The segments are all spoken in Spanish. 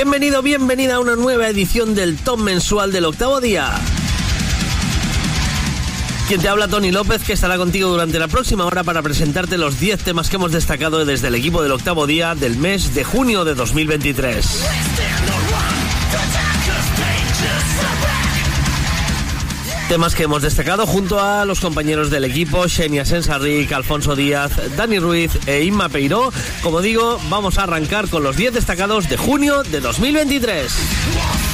Bienvenido, bienvenida a una nueva edición del top mensual del octavo día. Quien te habla Tony López, que estará contigo durante la próxima hora para presentarte los 10 temas que hemos destacado desde el equipo del octavo día del mes de junio de 2023. Temas que hemos destacado junto a los compañeros del equipo, Xenia Sensarric, Alfonso Díaz, Dani Ruiz e Inma Peiró. Como digo, vamos a arrancar con los 10 destacados de junio de 2023.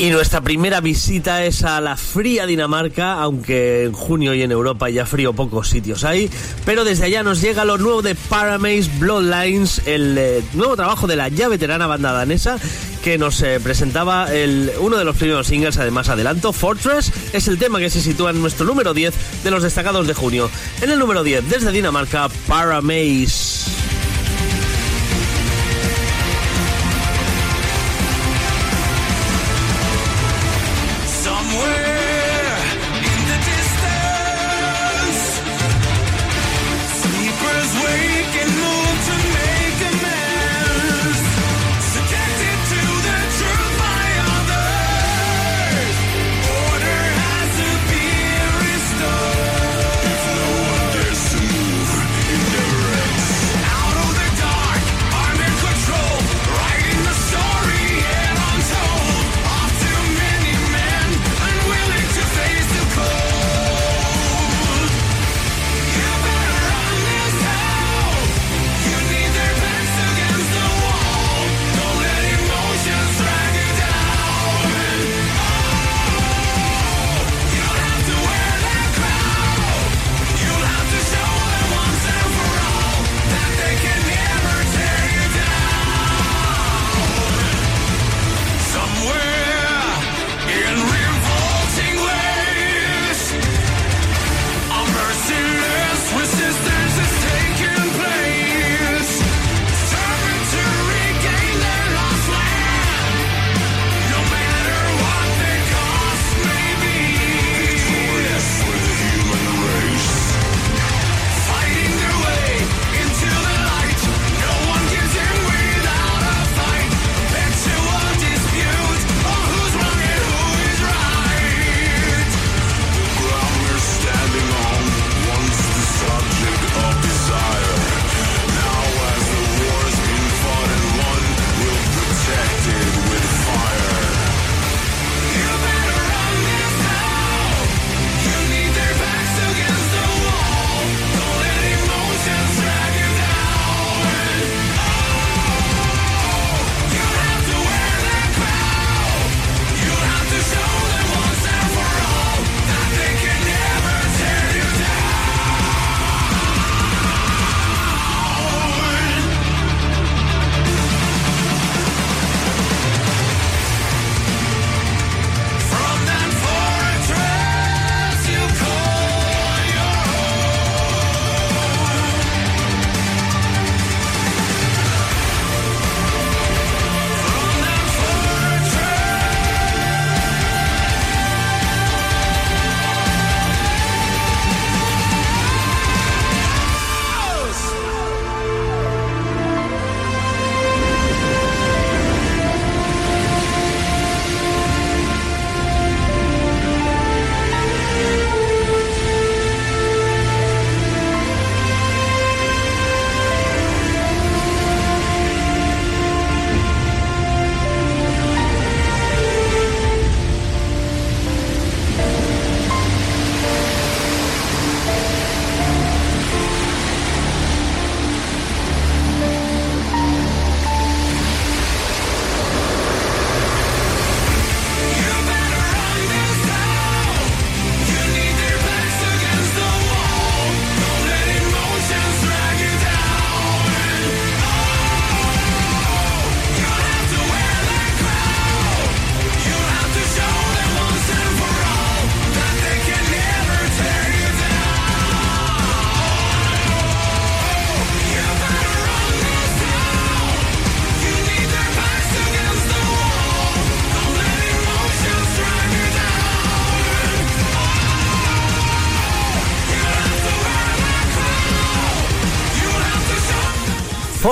Y nuestra primera visita es a la fría Dinamarca, aunque en junio y en Europa ya frío pocos sitios hay. Pero desde allá nos llega lo nuevo de Paramaze Bloodlines, el eh, nuevo trabajo de la ya veterana banda danesa que nos eh, presentaba el, uno de los primeros singles, además adelanto, Fortress, es el tema que se sitúa en nuestro número 10 de los destacados de junio. En el número 10, desde Dinamarca, Paramaze.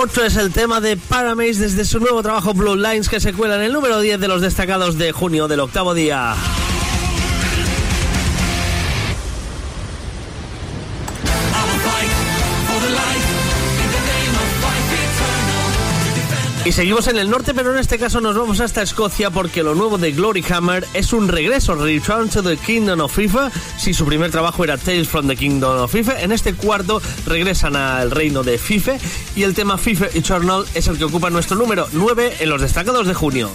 Fortress, el tema de Paramaze desde su nuevo trabajo Blue Lines que se cuela en el número 10 de los destacados de junio del octavo día. Y seguimos en el norte, pero en este caso nos vamos hasta Escocia porque lo nuevo de Glory Hammer es un regreso, Return to the Kingdom of FIFA. Si su primer trabajo era Tales from the Kingdom of FIFA, en este cuarto regresan al reino de FIFA y el tema FIFA Eternal es el que ocupa nuestro número 9 en los destacados de junio.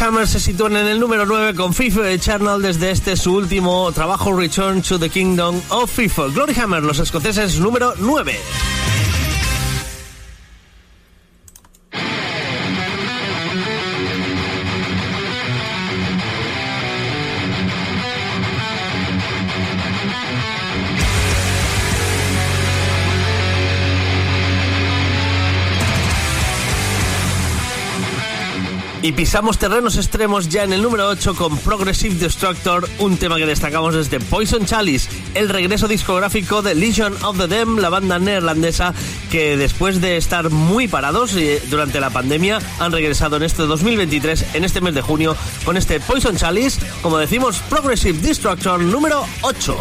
Hammer se sitúan en el número 9 con FIFA Eternal desde este su último trabajo Return to the Kingdom of FIFA. Glory Hammer, los escoceses número 9. Y pisamos terrenos extremos ya en el número 8 con Progressive Destructor, un tema que destacamos desde Poison Chalice, el regreso discográfico de Legion of the Dam, la banda neerlandesa que después de estar muy parados eh, durante la pandemia han regresado en este 2023, en este mes de junio, con este Poison Chalice, como decimos, Progressive Destructor número 8.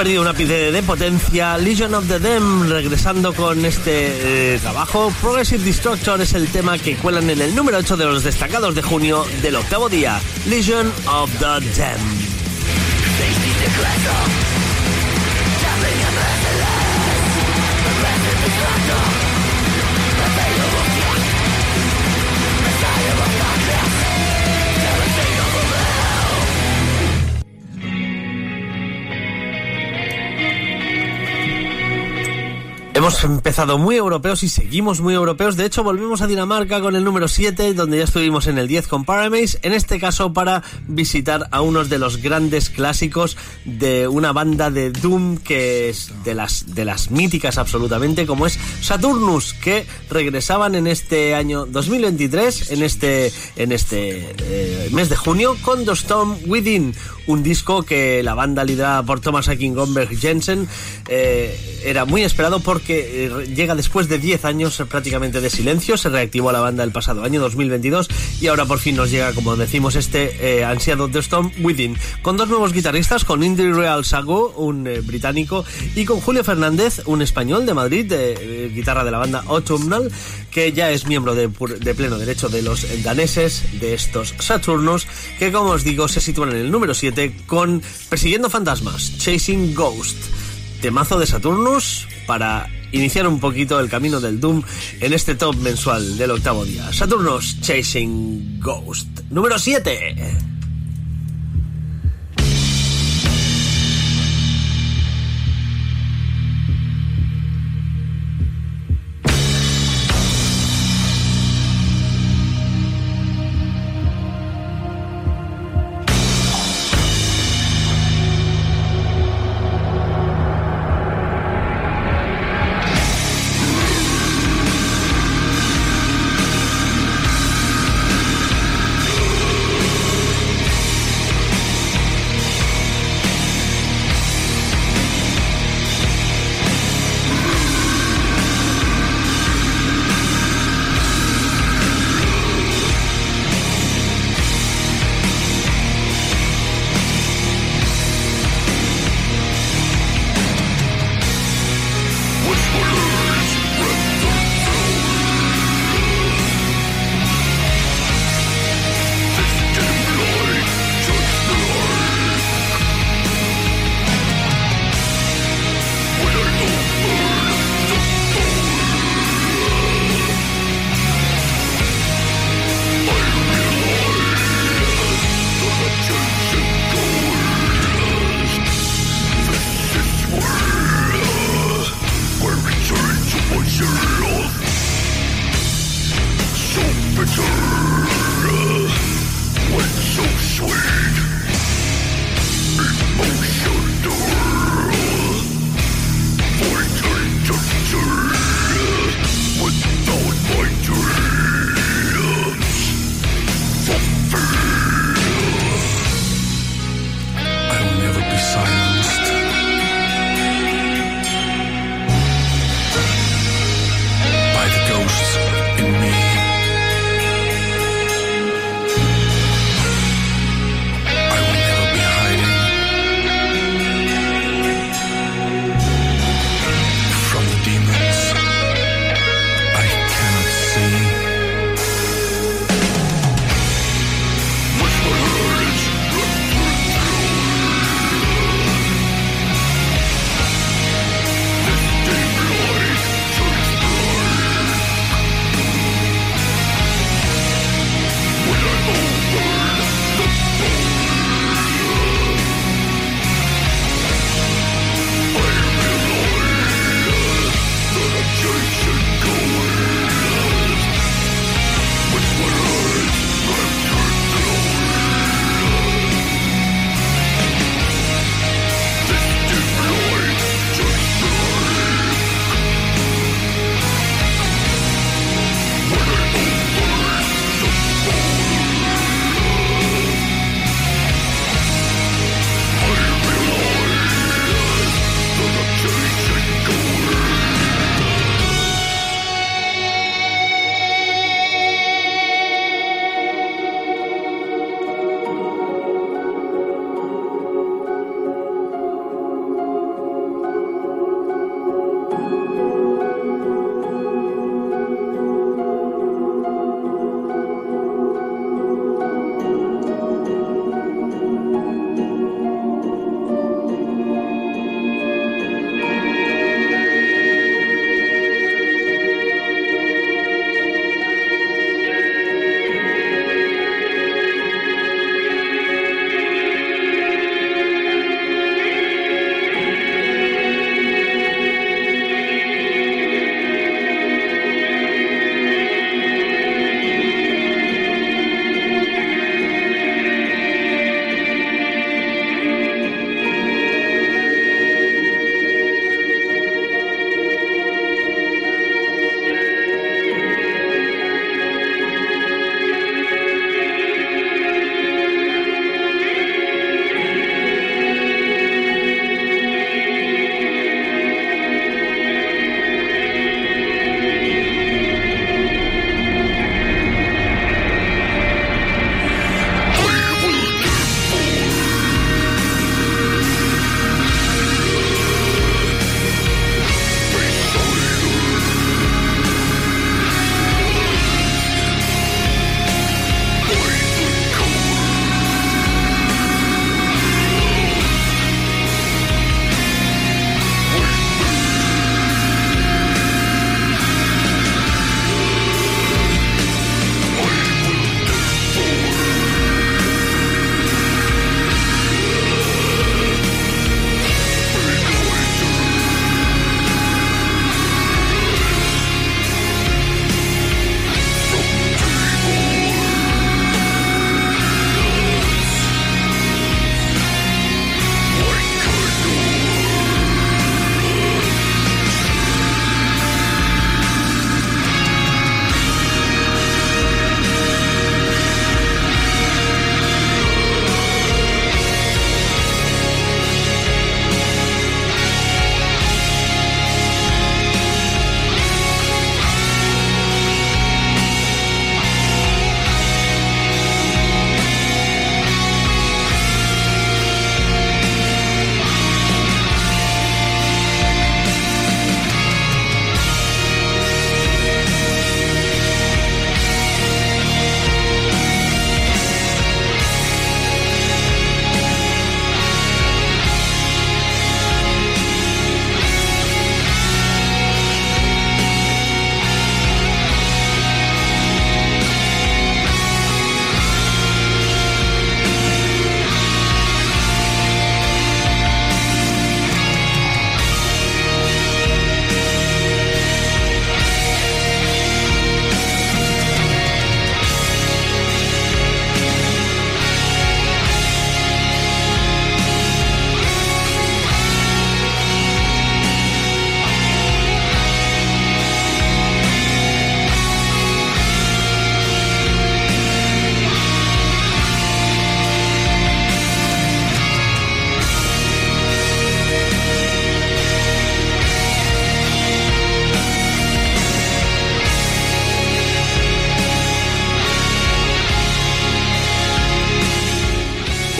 Perdido una ápice de potencia. Legion of the Dam regresando con este eh, trabajo. Progressive Destructor es el tema que cuelan en el número 8 de los destacados de junio del octavo día. Legion of the Dam. Hemos empezado muy europeos y seguimos muy europeos. De hecho, volvemos a Dinamarca con el número 7, donde ya estuvimos en el 10 con Paramaze. En este caso, para visitar a unos de los grandes clásicos de una banda de Doom que es de las, de las míticas absolutamente, como es Saturnus, que regresaban en este año 2023, en este, en este eh, mes de junio, con The Storm Within, un disco que la banda liderada por Thomas Akin Gomberg Jensen eh, era muy esperado porque eh, llega después de 10 años prácticamente de silencio, se reactivó la banda el pasado año 2022 y ahora por fin nos llega, como decimos, este eh, ansiado The Storm Within, con dos nuevos guitarristas, con Indy Real Sago, un británico, y con Julio Fernández, un español de Madrid, de guitarra de la banda Autumnal, que ya es miembro de, pleno derecho de los daneses de estos Saturnos, que como os digo se sitúan en el número 7 con Persiguiendo Fantasmas, Chasing Ghost, temazo de Saturnus para iniciar un poquito el camino del Doom en este top mensual del octavo día. Saturnus Chasing Ghost, número 7.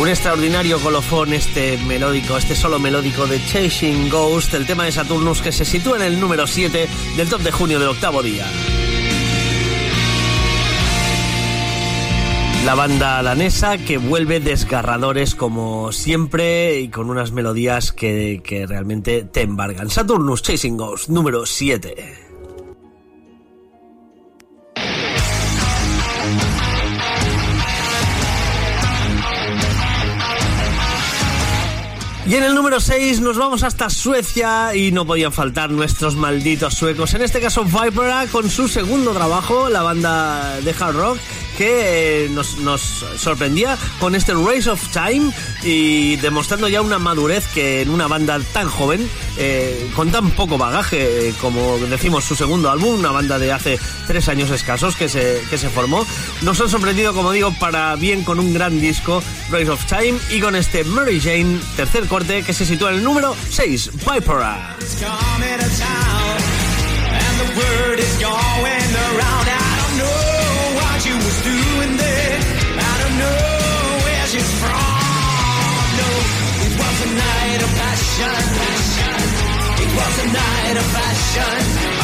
Extraordinario colofón este melódico, este solo melódico de Chasing Ghost, el tema de Saturnus que se sitúa en el número 7 del top de junio del octavo día. La banda danesa que vuelve desgarradores como siempre y con unas melodías que, que realmente te embargan. Saturnus Chasing Ghost, número 7. Y en el número 6 nos vamos hasta Suecia y no podían faltar nuestros malditos suecos. En este caso Vipera con su segundo trabajo, la banda de hard rock, que eh, nos, sorprendía con este Race of Time y demostrando ya una madurez que en una banda tan joven, eh, con tan poco bagaje, como decimos su segundo álbum, una banda de hace tres años escasos que se, que se formó, nos han sorprendido, como digo, para bien con un gran disco, Race of Time, y con este Mary Jane, tercer corte, que se sitúa en el número 6, Vipera. Passion. It was a night of passion.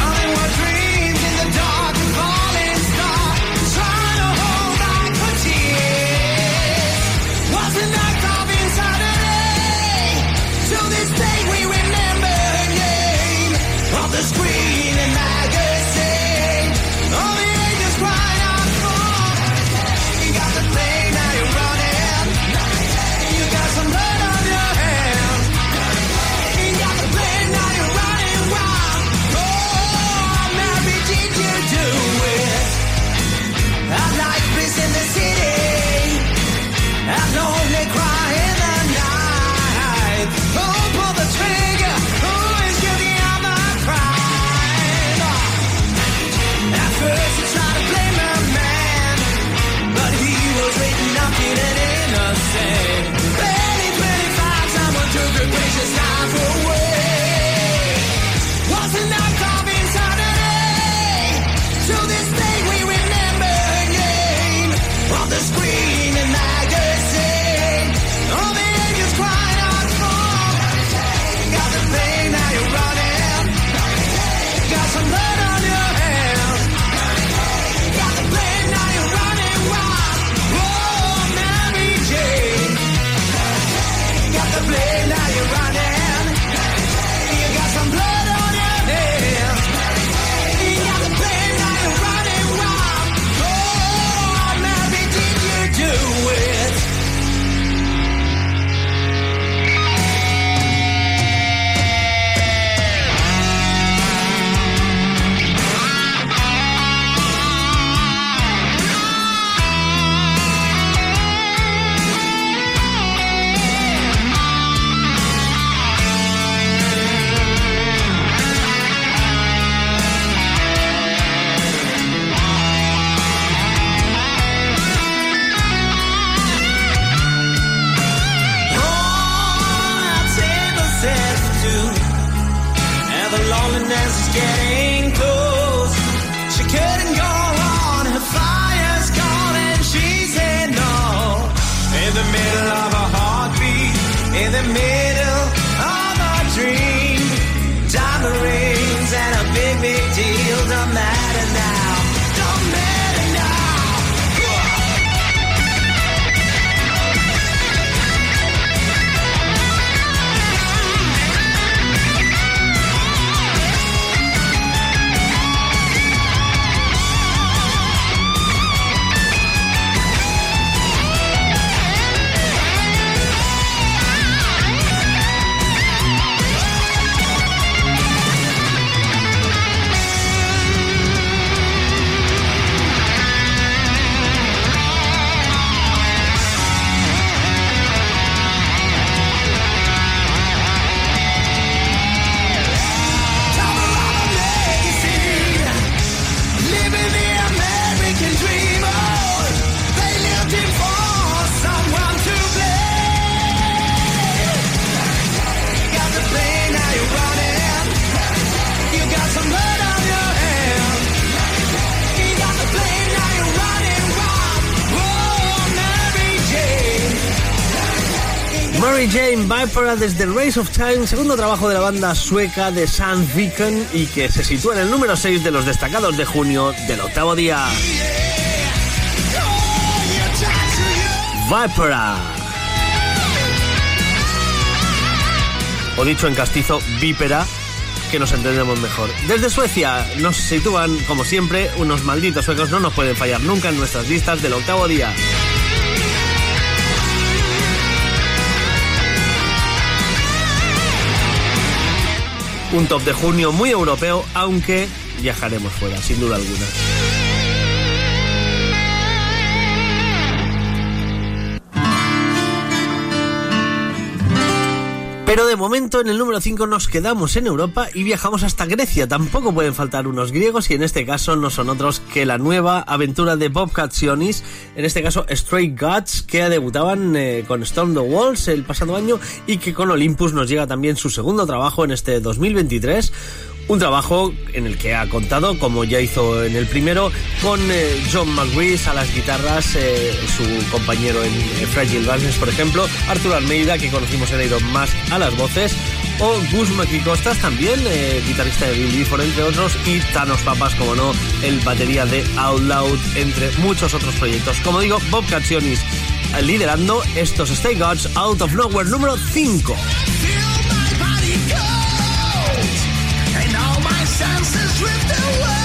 Mary Jane Viper desde Race of Time, segundo trabajo de la banda sueca de Sun Beacon y que se sitúa en el número 6 de los destacados de junio del octavo día. Vipera. O dicho en castizo, vípera, que nos entendemos mejor. Desde Suecia nos sitúan, como siempre, unos malditos suecos no nos pueden fallar nunca en nuestras listas del octavo día. Un top de junio muy europeo, aunque viajaremos fuera, sin duda alguna. Pero de momento en el número 5 nos quedamos en Europa y viajamos hasta Grecia. Tampoco pueden faltar unos griegos y en este caso no son otros que la nueva aventura de Bob Sionis, en este caso Stray Gods, que debutaban eh, con Storm the Walls el pasado año y que con Olympus nos llega también su segundo trabajo en este 2023. Un trabajo en el que ha contado, como ya hizo en el primero, con eh, John McGrees a las guitarras, eh, su compañero en eh, Fragile Business, por ejemplo, Arturo Almeida, que conocimos en Iron Mask, a las voces, o Gus Costas también, guitarrista de Bill Before, entre otros, y Thanos Papas, como no, el batería de Out Loud, entre muchos otros proyectos. Como digo, Bob Caccionis liderando estos Stay Gods Out of Nowhere número 5. chances with the world.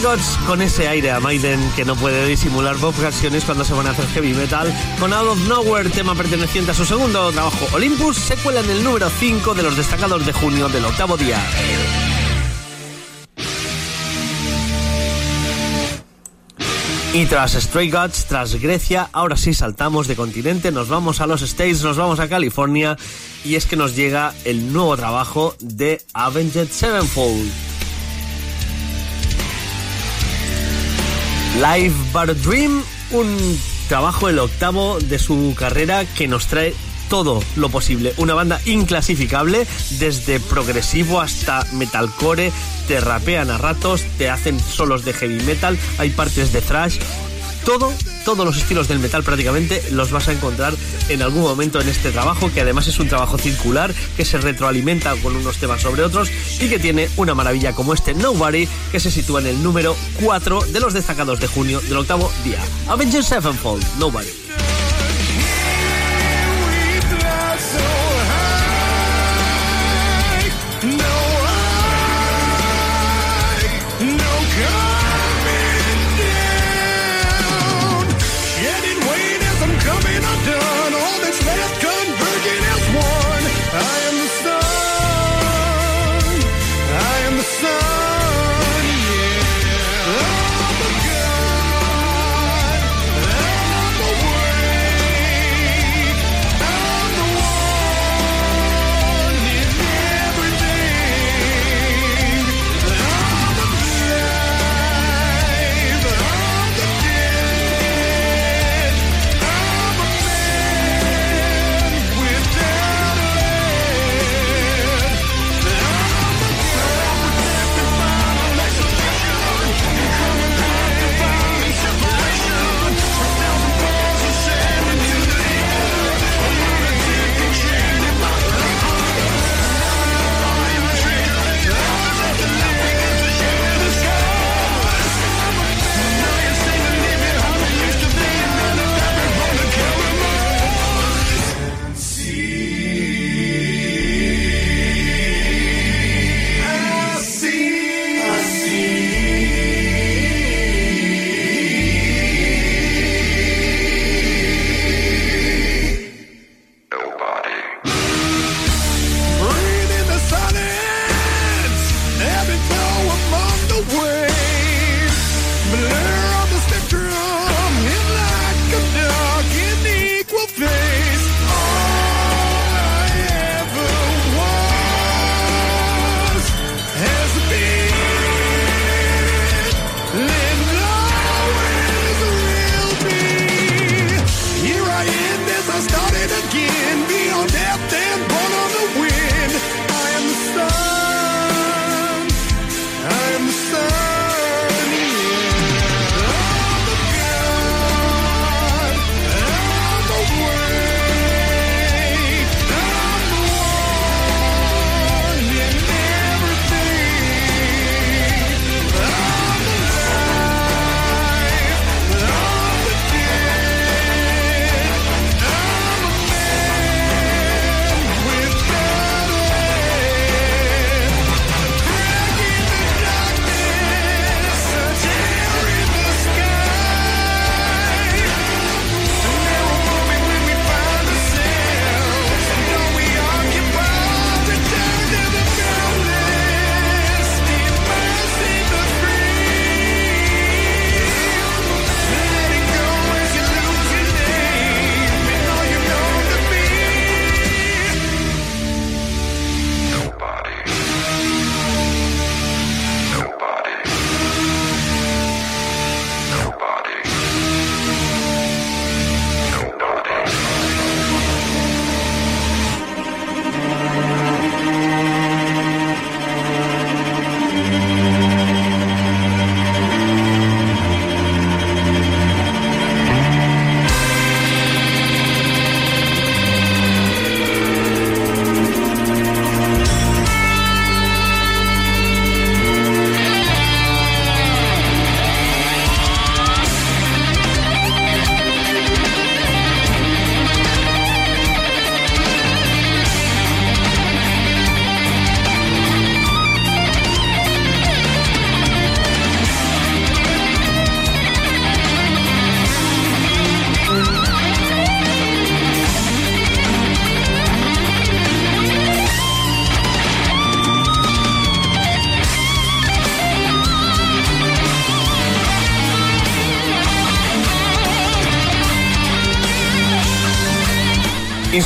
Gods con ese aire a Maiden que no puede disimular Bob ocasiones cuando se van a hacer heavy metal. Con Out of Nowhere, tema perteneciente a su segundo trabajo Olympus, se cuela en el número 5 de los destacados de junio del octavo día. Y tras Stray Gods, tras Grecia, ahora sí saltamos de continente, nos vamos a los States, nos vamos a California y es que nos llega el nuevo trabajo de Avenged Sevenfold. Live a Dream, un trabajo, el octavo de su carrera que nos trae todo lo posible. Una banda inclasificable, desde progresivo hasta metalcore, te rapean a ratos, te hacen solos de heavy metal, hay partes de thrash. Todo, todos los estilos del metal prácticamente los vas a encontrar en algún momento en este trabajo, que además es un trabajo circular, que se retroalimenta con unos temas sobre otros y que tiene una maravilla como este Nobody, que se sitúa en el número 4 de los destacados de junio del octavo día. Avengers Sevenfold, Nobody. Let us go.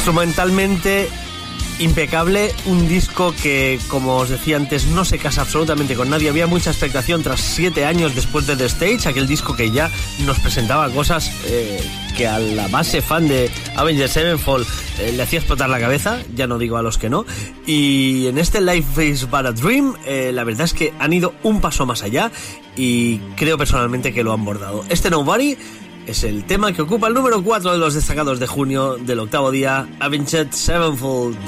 Instrumentalmente impecable, un disco que, como os decía antes, no se casa absolutamente con nadie. Había mucha expectación tras siete años después de The Stage, aquel disco que ya nos presentaba cosas eh, que a la base fan de Avengers Sevenfold eh, le hacía explotar la cabeza, ya no digo a los que no. Y en este Life is But a Dream, eh, la verdad es que han ido un paso más allá y creo personalmente que lo han bordado. Este Nobody es el tema que ocupa el número 4 de los destacados de junio del octavo día, Avenged Sevenfold.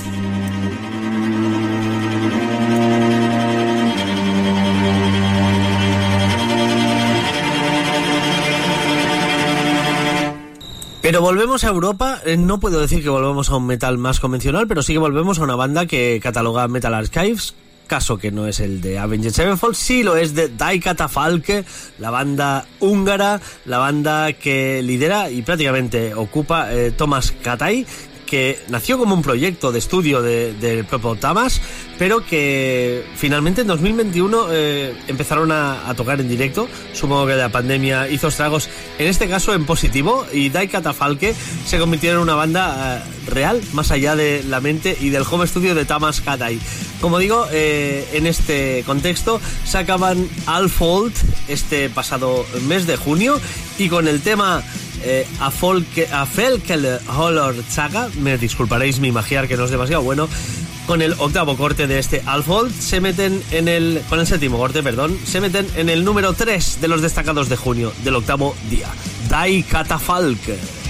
Pero volvemos a Europa, eh, no puedo decir que volvemos a un metal más convencional, pero sí que volvemos a una banda que cataloga Metal Archives caso que no es el de Avenged Sevenfold, sí lo es de Die Katafalke, la banda húngara, la banda que lidera y prácticamente ocupa eh, Thomas Katay, que nació como un proyecto de estudio del de propio Tamas, pero que finalmente en 2021 eh, empezaron a, tocar en directo. Supongo que la pandemia hizo estragos, en este caso en positivo, y Dai Katafalke se convirtió en una banda eh, real, más allá de la mente y del home studio de Tamas Katai. Como digo, eh, en este contexto sacaban Alfold este pasado mes de junio y con el tema eh, a, folk, a Felkel Hollor Saga, me disculparéis mi magiar que no es demasiado bueno, con el octavo corte de este Alfold se meten en el con el séptimo corte, perdón, se meten en el número 3 de los destacados de junio del octavo día. Dai Catafalk.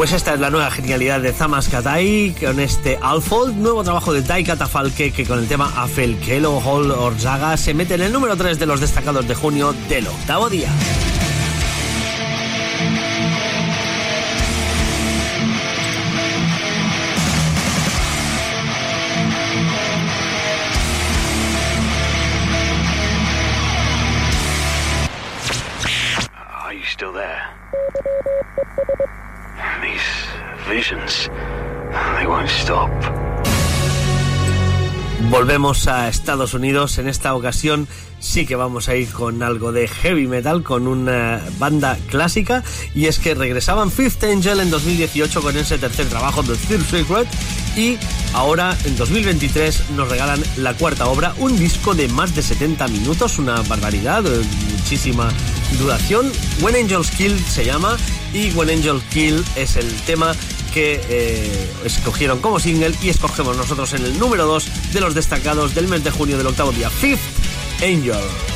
Pues esta es la nueva genialidad de Zamas Katai con este Alfold, nuevo trabajo de Tai Katafalke que con el tema Afel Kelo Hall Orzaga se mete en el número 3 de los destacados de junio del octavo día. A Estados Unidos. En esta ocasión sí que vamos a ir con algo de heavy metal, con una banda clásica. Y es que regresaban Fifth Angel en 2018 con ese tercer trabajo, The Third Secret. Y ahora, en 2023, nos regalan la cuarta obra, un disco de más de 70 minutos, una barbaridad, muchísima duración. When Angels Kill se llama. Y When Angels Kill es el tema que eh, escogieron como single y escogemos nosotros en el número 2 de los destacados del mes de junio del octavo día, Fifth Angel.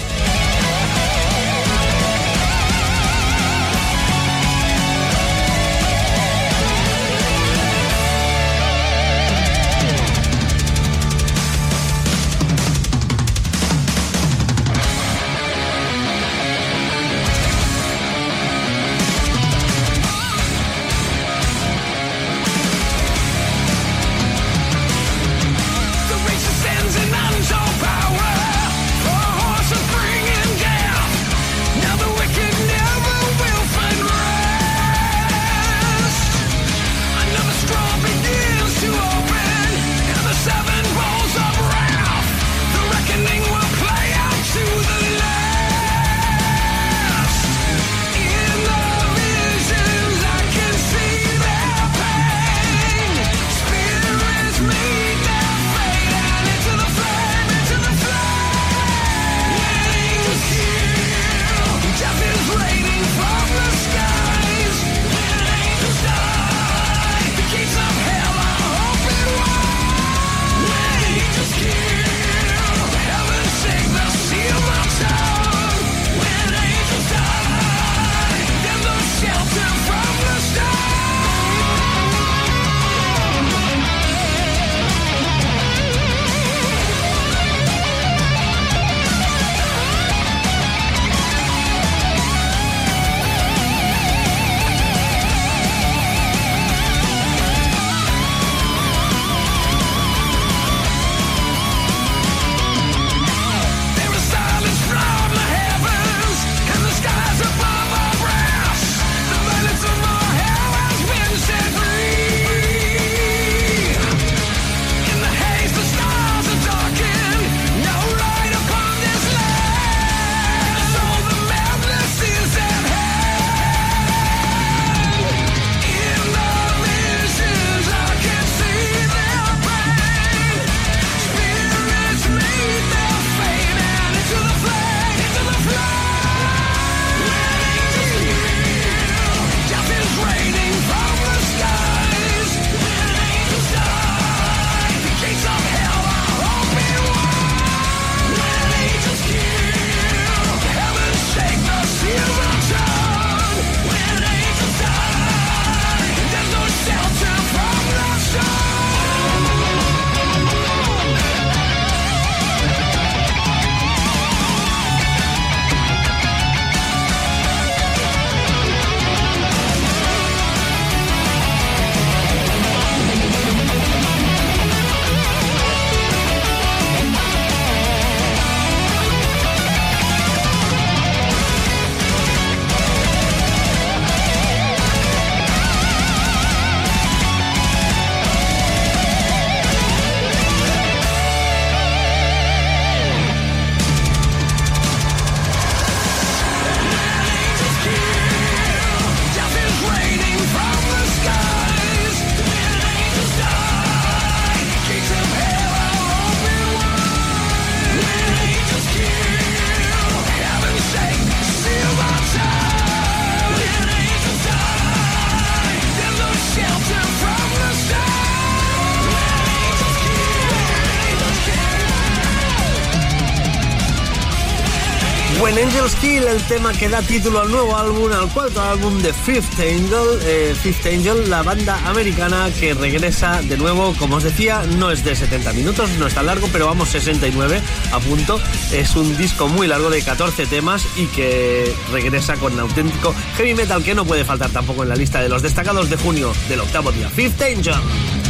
El tema que da título al nuevo álbum, al cuarto álbum de Fifth Angel, eh, Fifth Angel, la banda americana que regresa de nuevo, como os decía, no es de 70 minutos, no es tan largo, pero vamos 69 a punto. Es un disco muy largo de 14 temas y que regresa con auténtico heavy metal que no puede faltar tampoco en la lista de los destacados de junio del octavo día. Fifth Angel.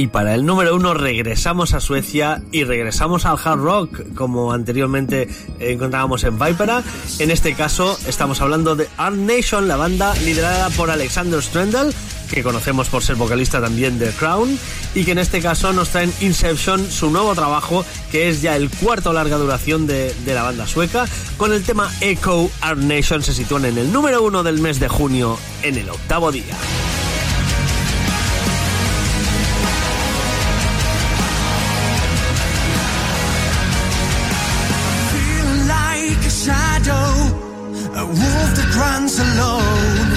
Y para el número uno regresamos a Suecia y regresamos al hard rock, como anteriormente encontrábamos en Vipera. En este caso estamos hablando de Art Nation, la banda liderada por Alexander Strendel, que conocemos por ser vocalista también de Crown, y que en este caso nos traen Inception, su nuevo trabajo, que es ya el cuarto larga duración de, de la banda sueca. Con el tema Echo, Art Nation se sitúan en el número uno del mes de junio, en el octavo día. Alone.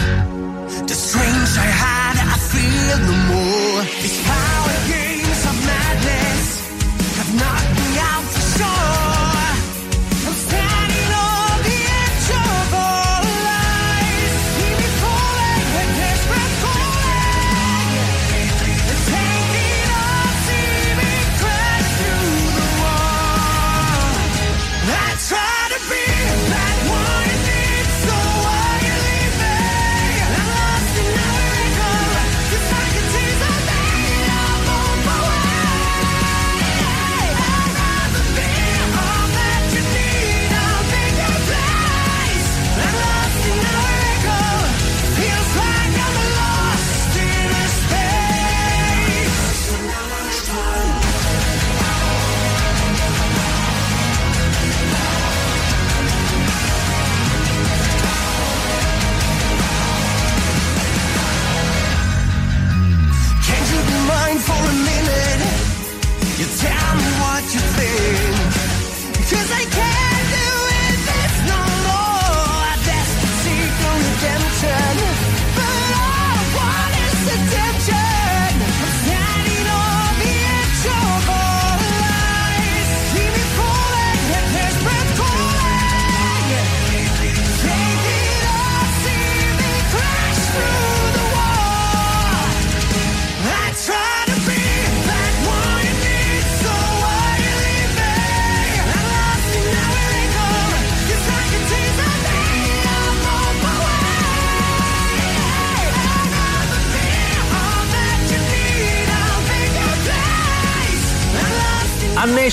The strange I had, I feel no more. Of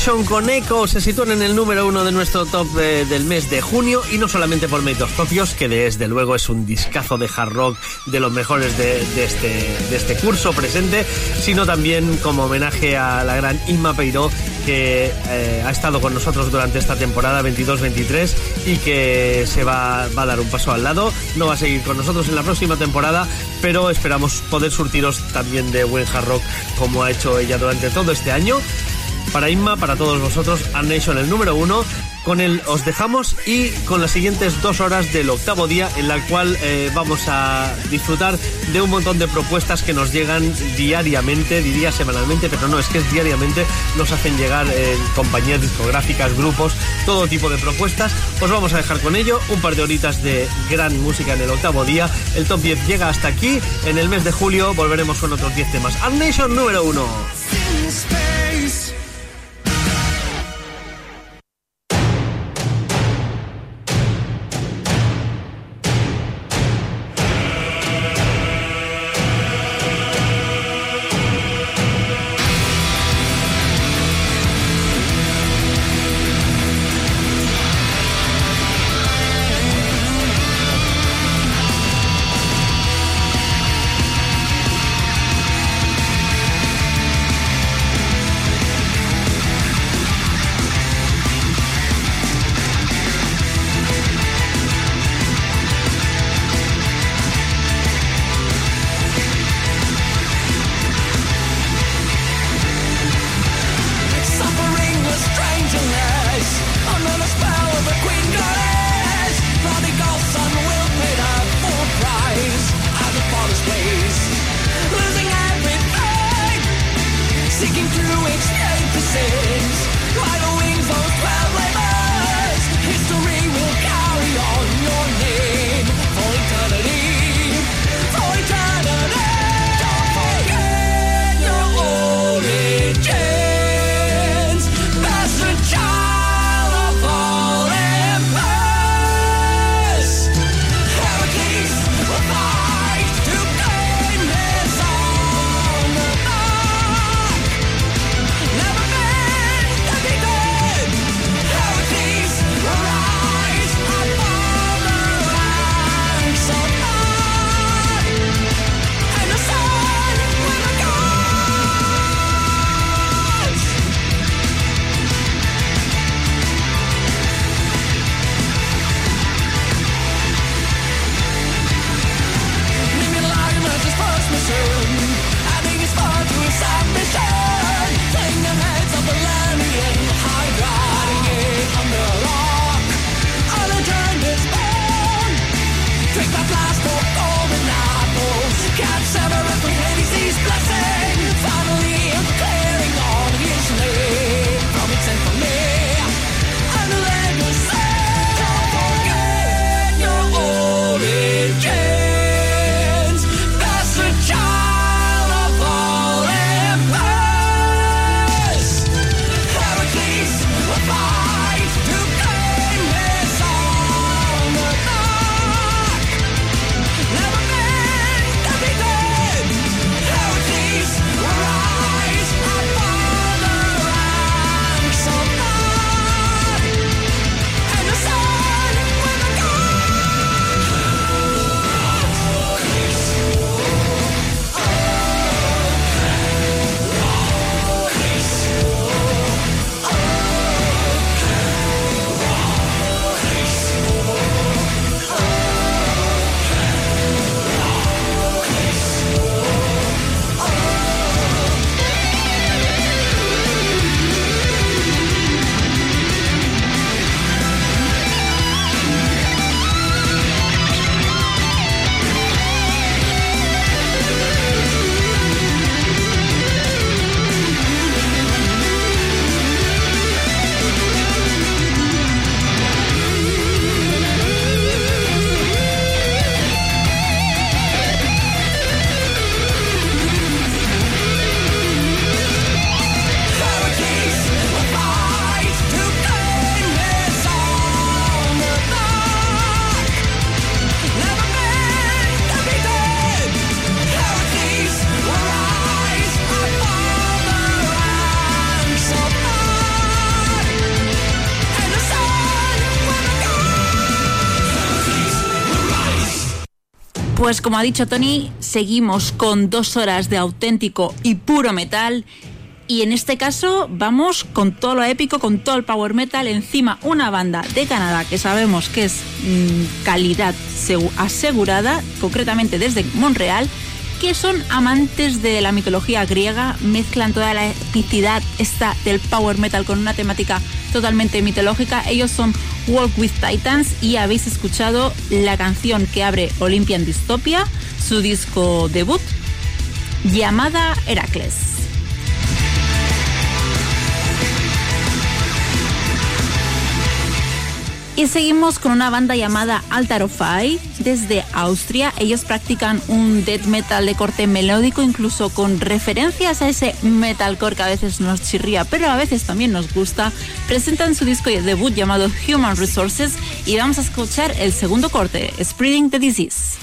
Nation con Echo se sitúan en el número uno de nuestro top de- del mes de junio y no solamente por méritos propios, que desde luego es un discazo de hard rock de los mejores este, de este curso presente, sino también como homenaje a la gran Inma Peiró que eh, ha estado con nosotros durante esta temporada 22-23 y que se va, va a dar un paso al lado, no va a seguir con nosotros en la próxima temporada, pero esperamos poder surtiros también de buen hard rock como ha hecho ella durante todo este año. Para Inma, para todos vosotros, Art Nation el número uno. Con él os dejamos y con las siguientes dos horas del octavo día en la cual eh, vamos a disfrutar de un montón de propuestas que nos llegan diariamente, diría semanalmente, pero no, es que es diariamente, nos hacen llegar eh, compañías discográficas, grupos, todo tipo de propuestas. Os vamos a dejar con ello un par de horitas de gran música en el octavo día. El top 10 llega hasta aquí. En el mes de julio volveremos con otros 10 temas. Nation número uno. Pues como ha dicho Tony, seguimos con dos horas de auténtico y puro metal. Y en este caso vamos con todo lo épico, con todo el power metal. Encima una banda de Canadá que sabemos que es mmm, calidad asegurada, concretamente desde Montreal que son amantes de la mitología griega, mezclan toda la epicidad esta del power metal con una temática totalmente mitológica. Ellos son Walk with Titans y habéis escuchado la canción que abre Olympian Dystopia, su disco debut, llamada Heracles. Y seguimos con una banda llamada Altarofy desde Austria. Ellos practican un death metal de corte melódico, incluso con referencias a ese metalcore que a veces nos chirría, pero a veces también nos gusta. Presentan su disco de debut llamado Human Resources y vamos a escuchar el segundo corte, Spreading the Disease.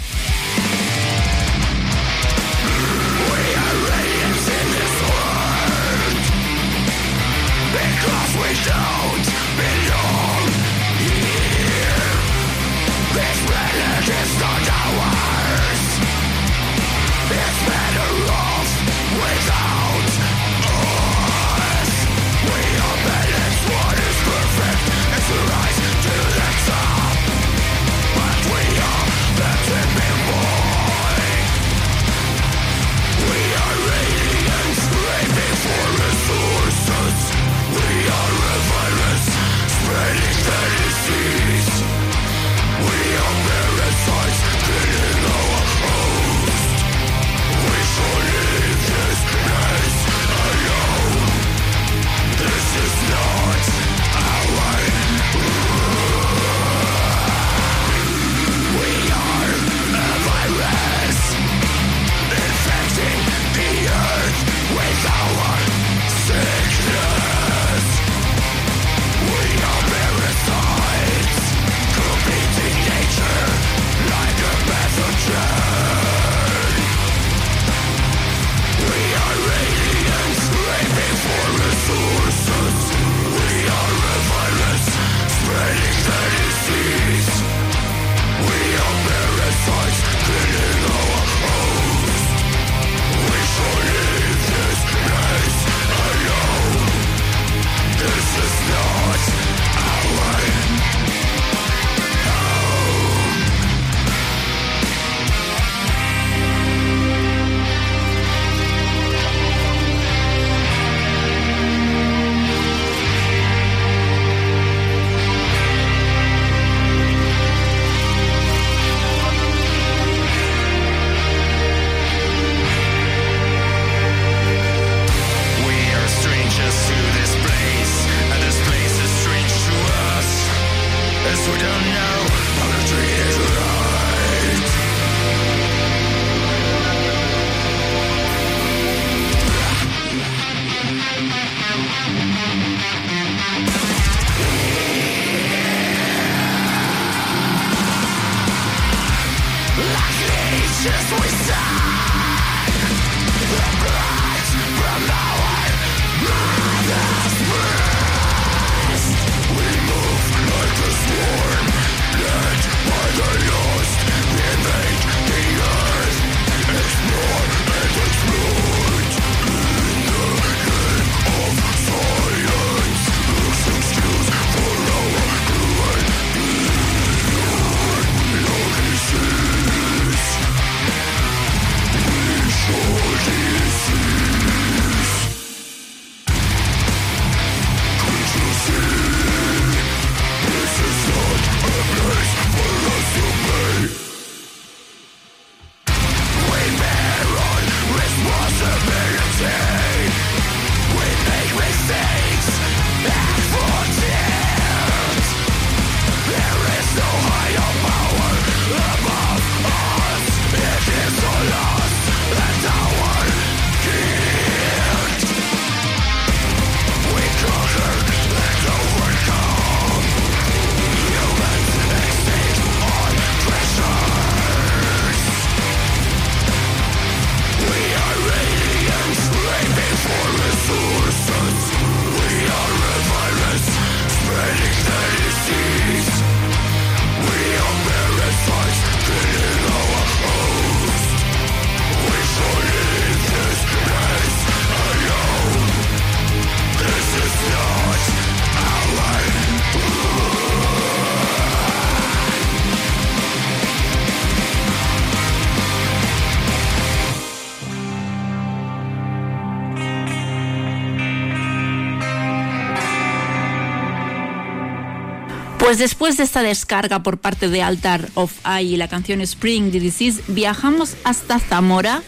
Pues después de esta descarga por parte de Altar of Eye y la canción Spring the Disease, viajamos hasta Zamora,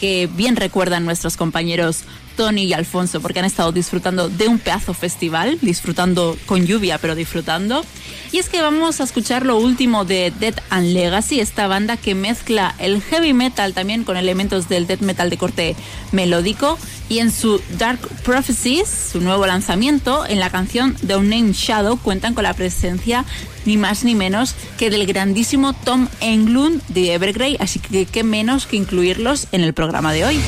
que bien recuerdan nuestros compañeros Tony y Alfonso, porque han estado disfrutando de un pedazo festival, disfrutando con lluvia, pero disfrutando. Y es que vamos a escuchar lo último de Death and Legacy, esta banda que mezcla el heavy metal también con elementos del death metal de corte melódico. Y en su Dark Prophecies, su nuevo lanzamiento, en la canción The Unnamed Shadow cuentan con la presencia ni más ni menos que del grandísimo Tom Englund de Evergrey, así que qué menos que incluirlos en el programa de hoy.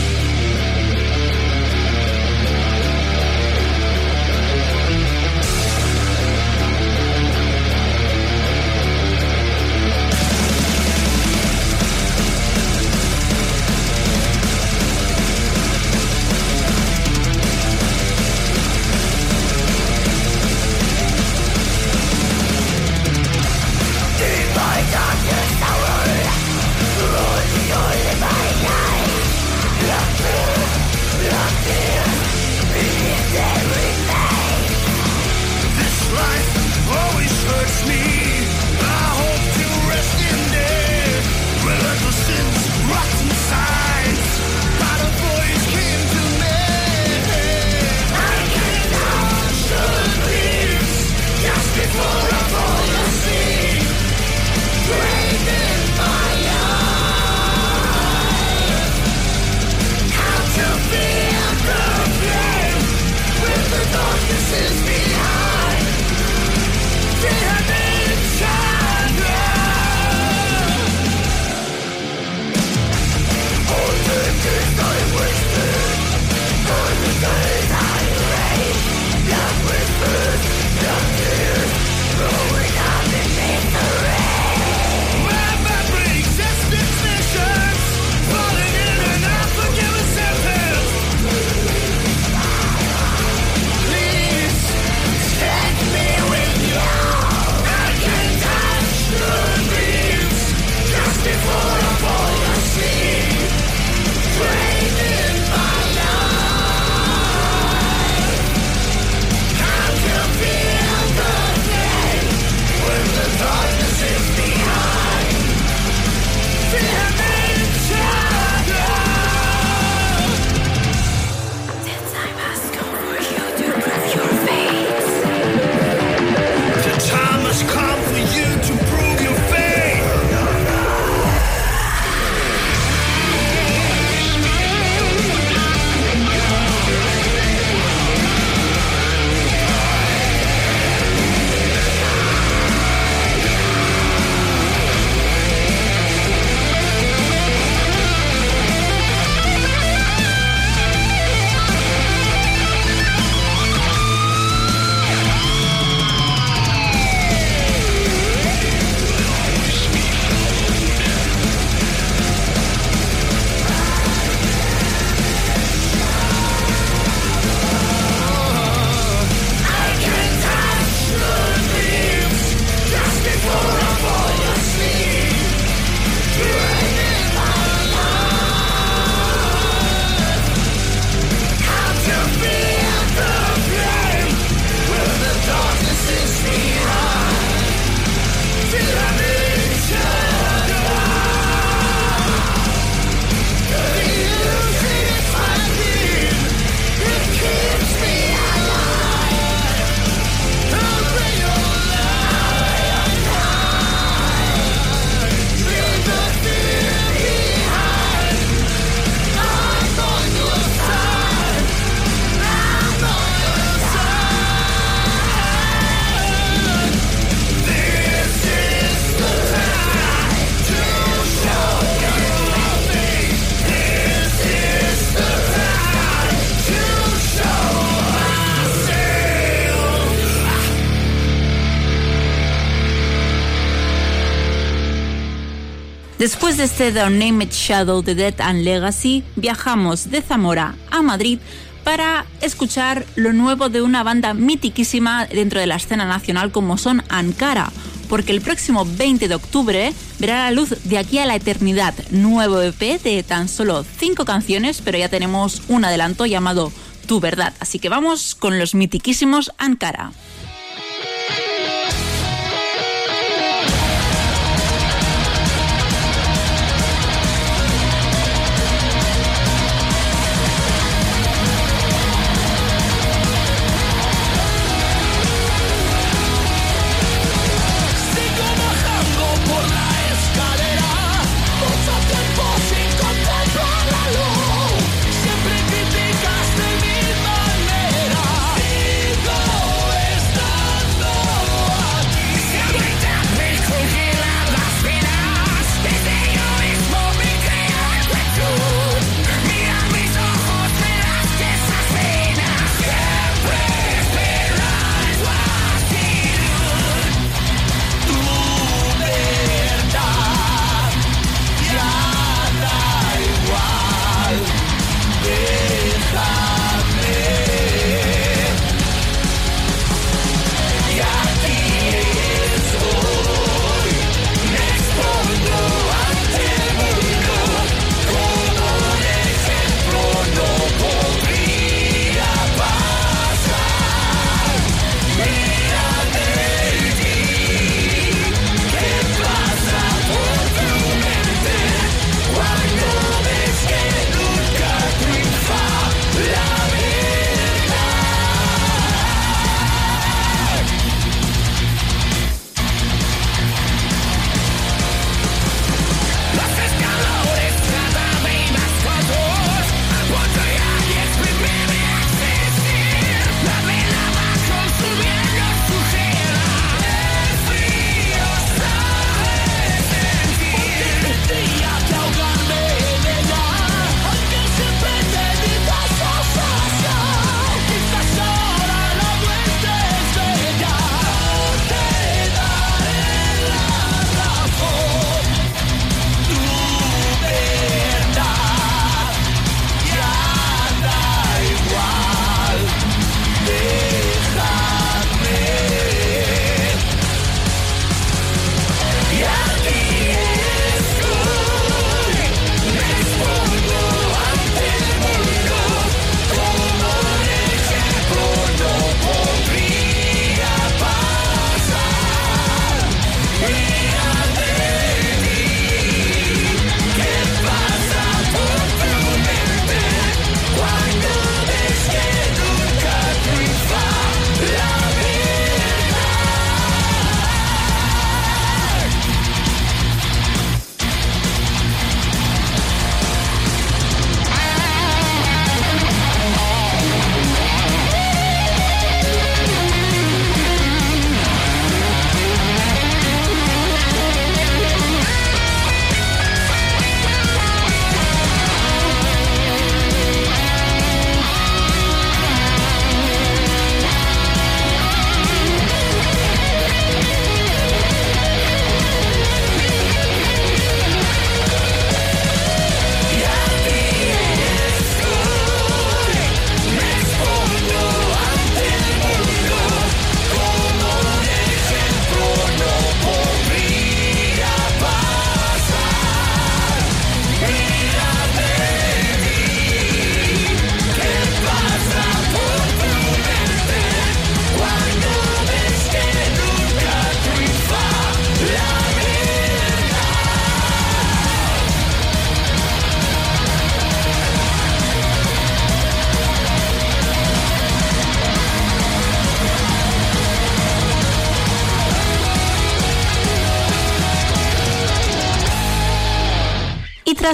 Después de este The Unnamed Shadow de Death and Legacy, viajamos de Zamora a Madrid para escuchar lo nuevo de una banda mitiquísima dentro de la escena nacional como son Ankara, porque el próximo 20 de octubre verá la luz de aquí a la eternidad, nuevo EP de tan solo 5 canciones, pero ya tenemos un adelanto llamado Tu Verdad, así que vamos con los mitiquísimos Ankara.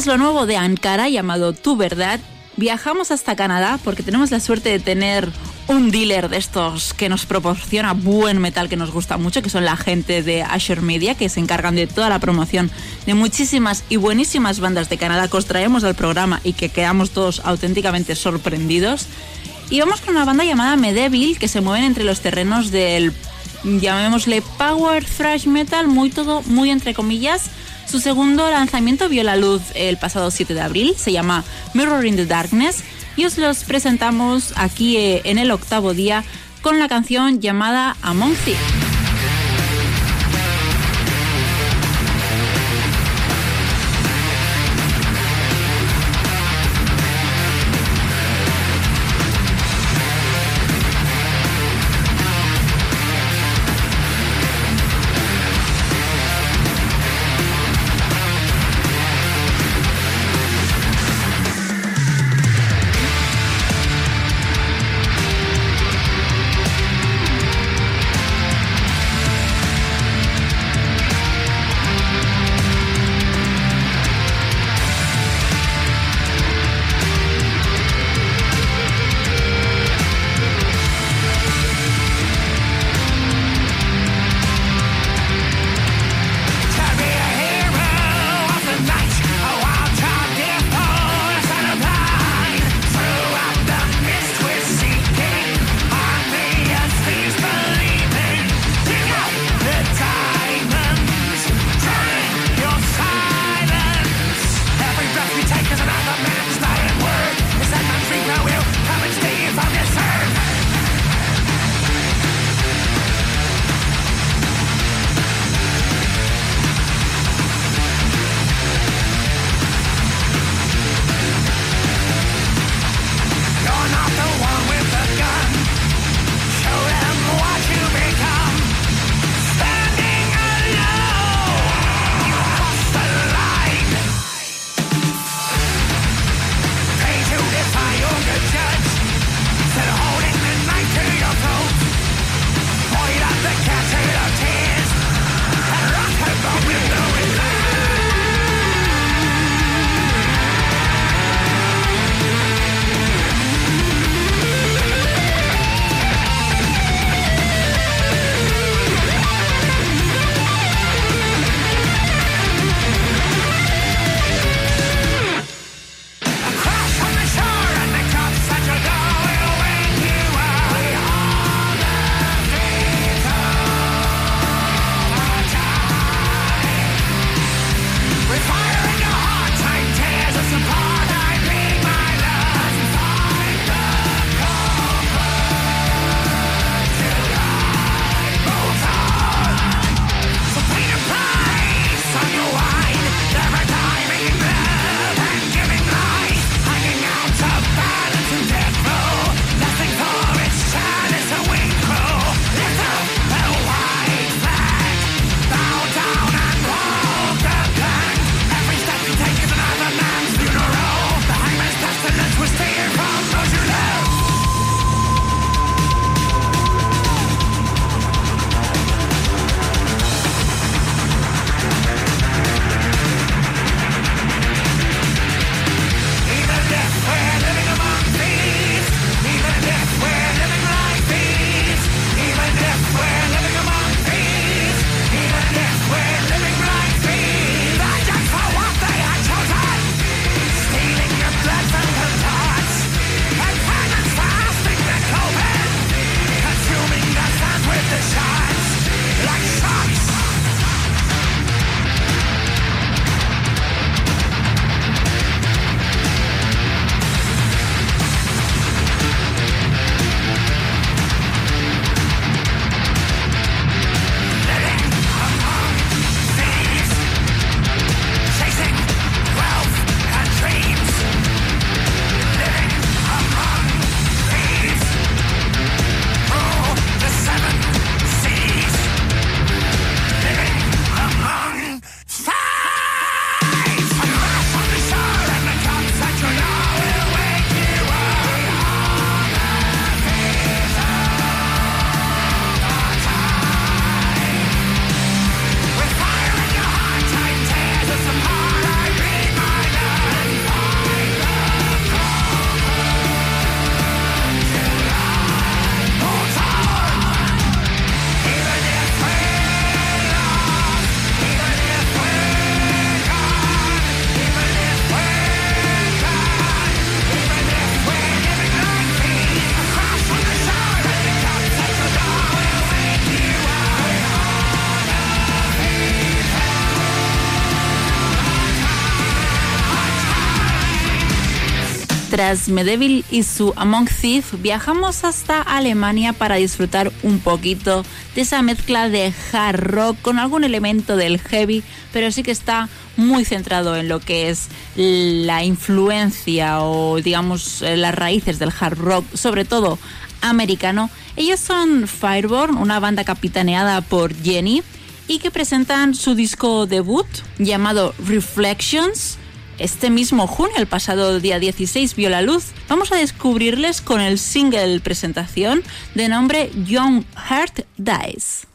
Tras lo nuevo de Ankara llamado Tu Verdad, viajamos hasta Canadá porque tenemos la suerte de tener un dealer de estos que nos proporciona buen metal que nos gusta mucho, que son la gente de Asher Media, que se encargan de toda la promoción de muchísimas y buenísimas bandas de Canadá que os traemos al programa y que quedamos todos auténticamente sorprendidos. Y vamos con una banda llamada Medevil, que se mueven entre los terrenos del, llamémosle, power thrash metal, muy todo, muy entre comillas. Su segundo lanzamiento vio la luz el pasado 7 de abril, se llama Mirror in the Darkness y os los presentamos aquí eh, en el octavo día con la canción llamada Among Thieves. Tras Medevil y su Among Thief, viajamos hasta Alemania para disfrutar un poquito de esa mezcla de hard rock con algún elemento del heavy, pero sí que está muy centrado en lo que es la influencia o digamos eh, las raíces del hard rock, sobre todo americano. Ellos son Fireborn, una banda capitaneada por Jenny y que presentan su disco debut llamado Reflections este mismo junio, el pasado día 16, vio la luz. Vamos a descubrirles con el single presentación de nombre Young Heart Dies.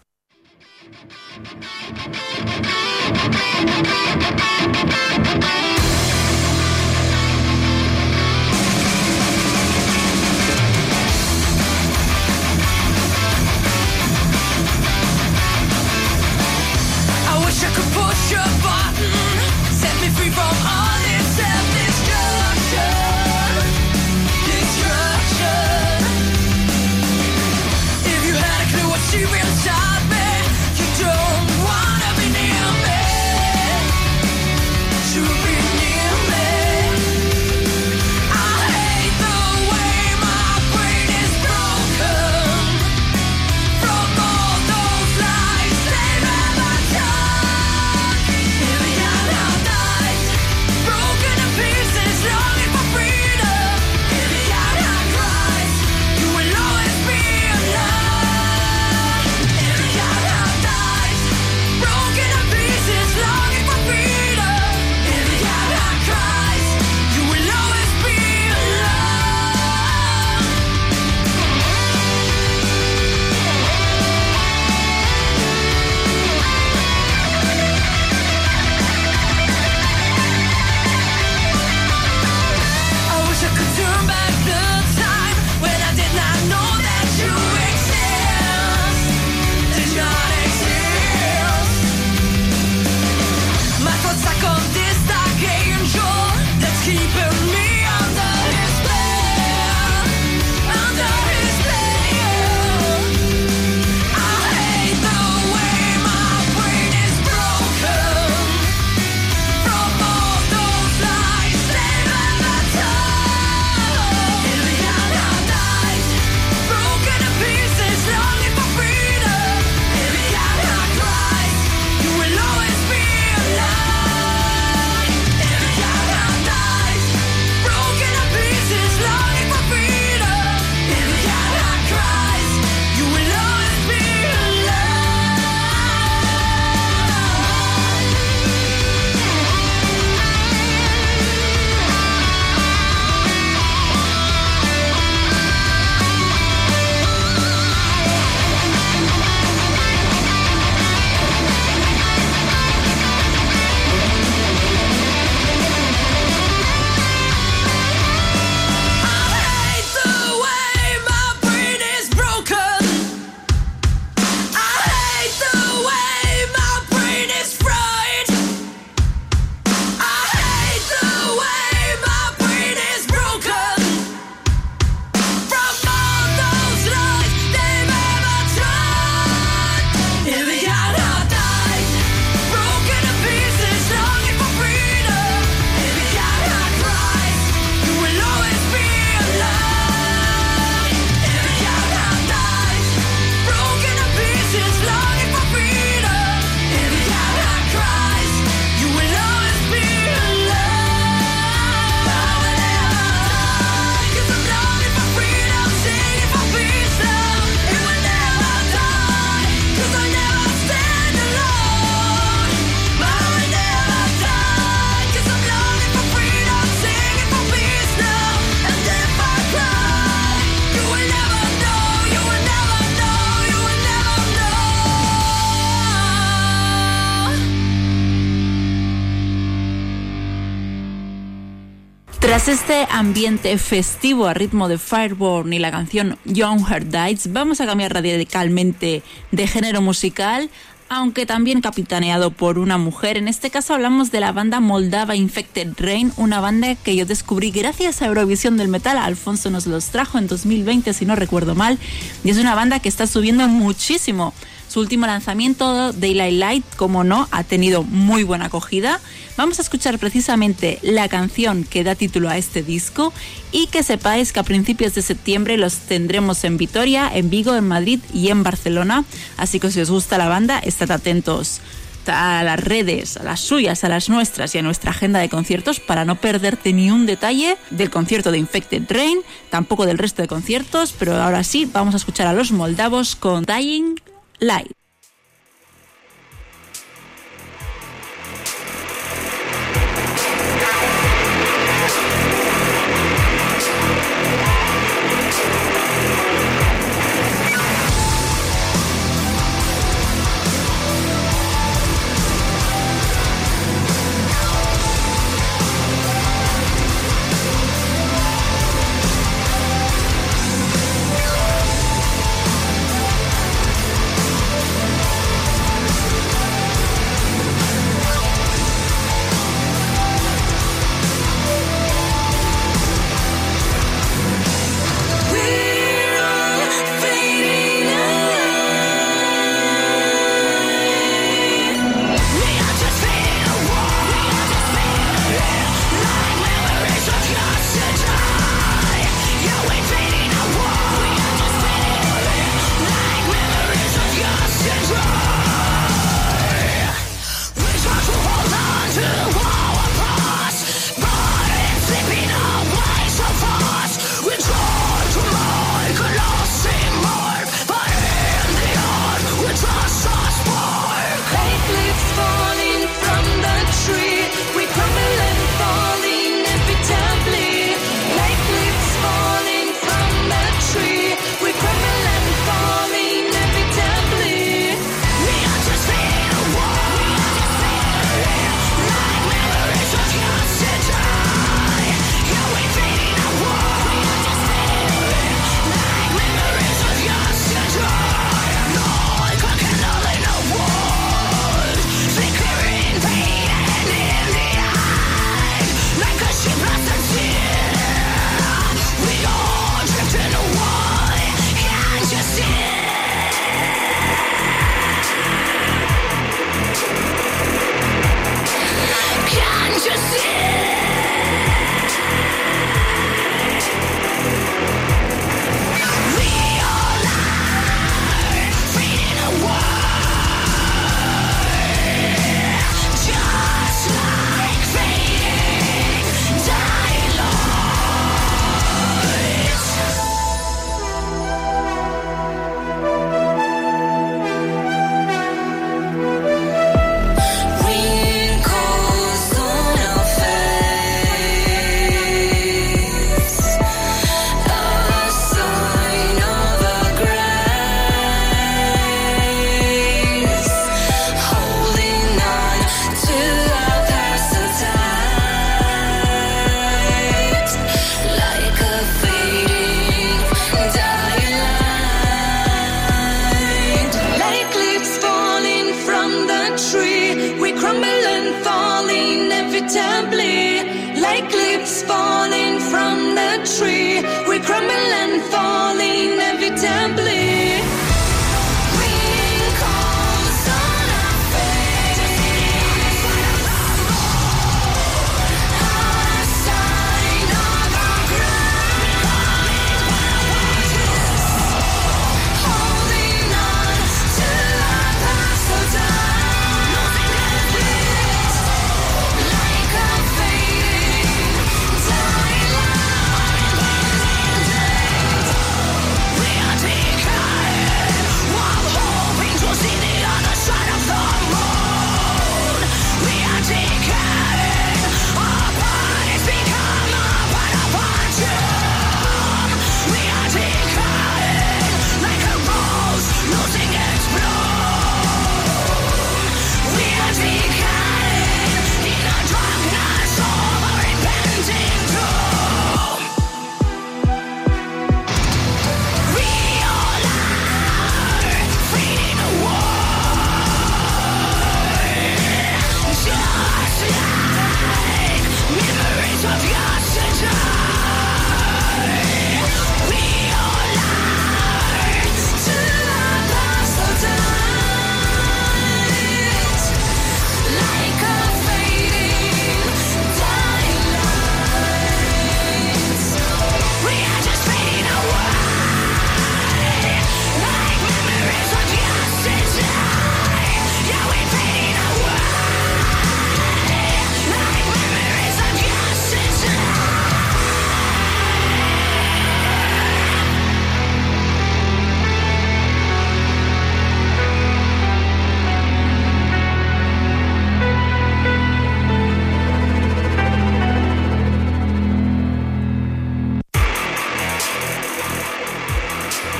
Este ambiente festivo a ritmo de Fireborn y la canción Young Heart Dies, vamos a cambiar radicalmente de género musical, aunque también capitaneado por una mujer. En este caso hablamos de la banda moldava Infected Rain, una banda que yo descubrí gracias a Eurovisión del Metal. Alfonso nos los trajo en 2020, si no recuerdo mal, y es una banda que está subiendo muchísimo Su último lanzamiento, Daylight Light, como no, ha tenido muy buena acogida. Vamos a escuchar precisamente la canción que da título a este disco y que sepáis que a principios de septiembre los tendremos en Vitoria, en Vigo, en Madrid y en Barcelona. Así que si os gusta la banda, estad atentos a las redes, a las suyas, a las nuestras y a nuestra agenda de conciertos para no perderte ni un detalle del concierto de Infected Rain, tampoco del resto de conciertos, pero ahora sí vamos a escuchar a los moldavos con Dying Light.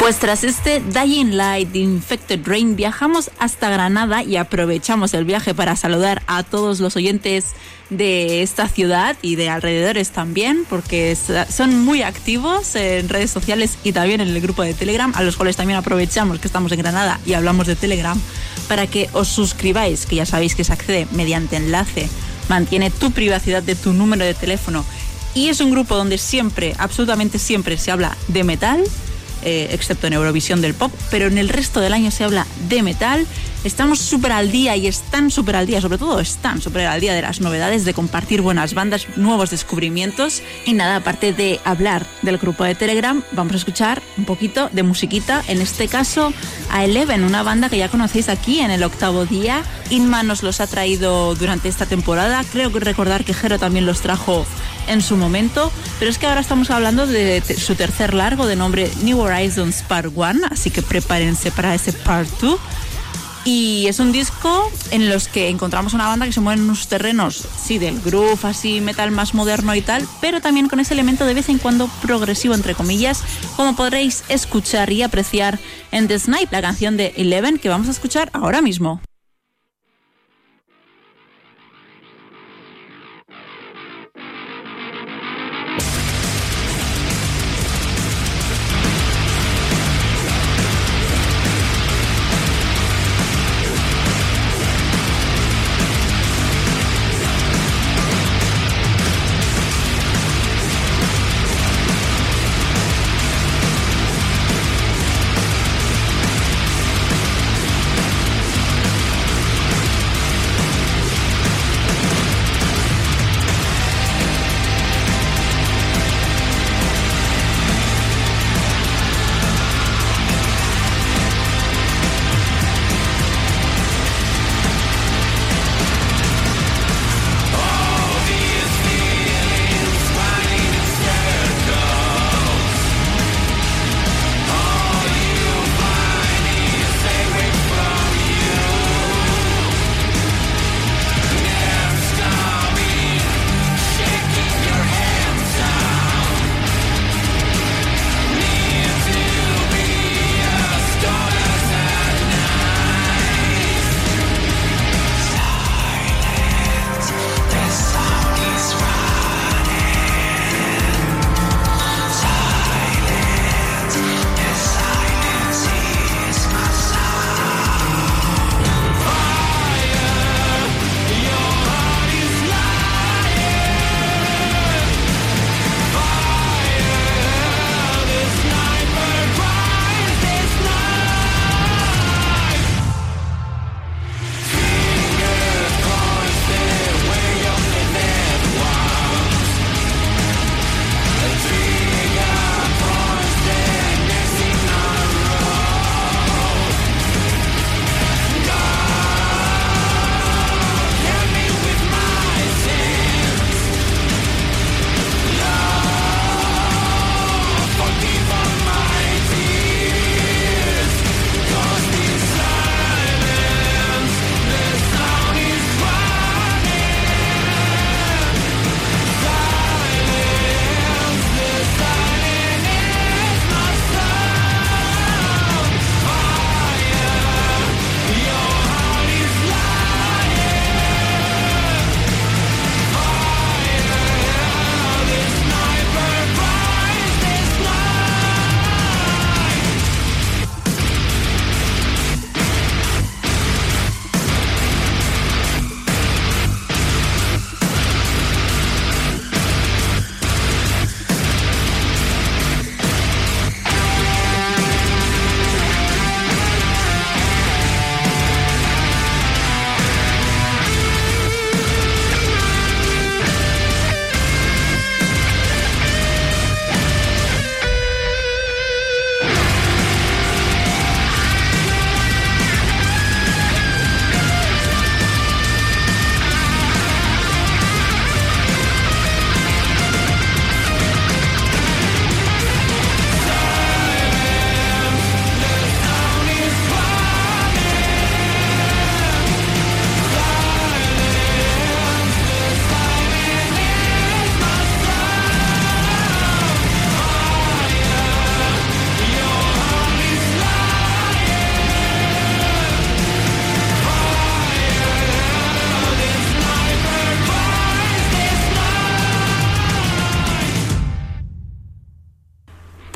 Pues tras este Dying Light Infected Rain viajamos hasta Granada y aprovechamos el viaje para saludar a todos los oyentes de esta ciudad y de alrededores también, porque son muy activos en redes sociales y también en el grupo de Telegram, a los cuales también aprovechamos que estamos en Granada y hablamos de Telegram, para que os suscribáis, que ya sabéis que se accede mediante enlace, mantiene tu privacidad de tu número de teléfono y es un grupo donde siempre, absolutamente siempre se habla de metal eh, excepto en Eurovisión del pop, pero en el resto del año se habla de metal. Estamos súper al día y están súper al día, sobre todo están súper al día de las novedades, de compartir buenas bandas, nuevos descubrimientos. Y nada, aparte de hablar del grupo de Telegram, vamos a escuchar un poquito de musiquita, en este caso a Eleven, una banda que ya conocéis aquí en el octavo día. Inma nos los ha traído durante esta temporada, creo que recordar que Jero también los trajo en su momento, pero es que ahora estamos hablando de su tercer largo de nombre New Horizons Part 1, así que prepárense para ese Part 2. Y es un disco en los que encontramos una banda que se mueve en unos terrenos, sí, del groove, así metal más moderno y tal, pero también con ese elemento de vez en cuando progresivo, entre comillas, como podréis escuchar y apreciar en The Snipe, la canción de Eleven que vamos a escuchar ahora mismo.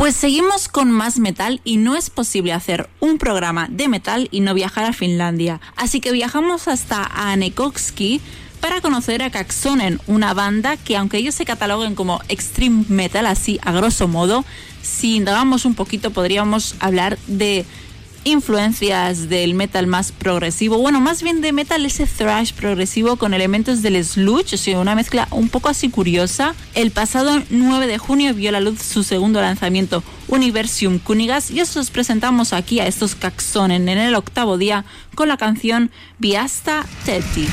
Pues seguimos con más metal y no es posible hacer un programa de metal y no viajar a Finlandia. Así que viajamos hasta Anekoski para conocer a Kaksonen, una banda que aunque ellos se cataloguen como extreme metal así a grosso modo, si indagamos un poquito podríamos hablar de influencias del metal más progresivo, bueno, más bien de metal ese thrash progresivo con elementos del sludge, o sea, una mezcla un poco así curiosa. El pasado 9 de junio vio la luz su segundo lanzamiento, Universium Cunigas, y os presentamos aquí a estos Caxonen en el octavo día con la canción Viasta Teti.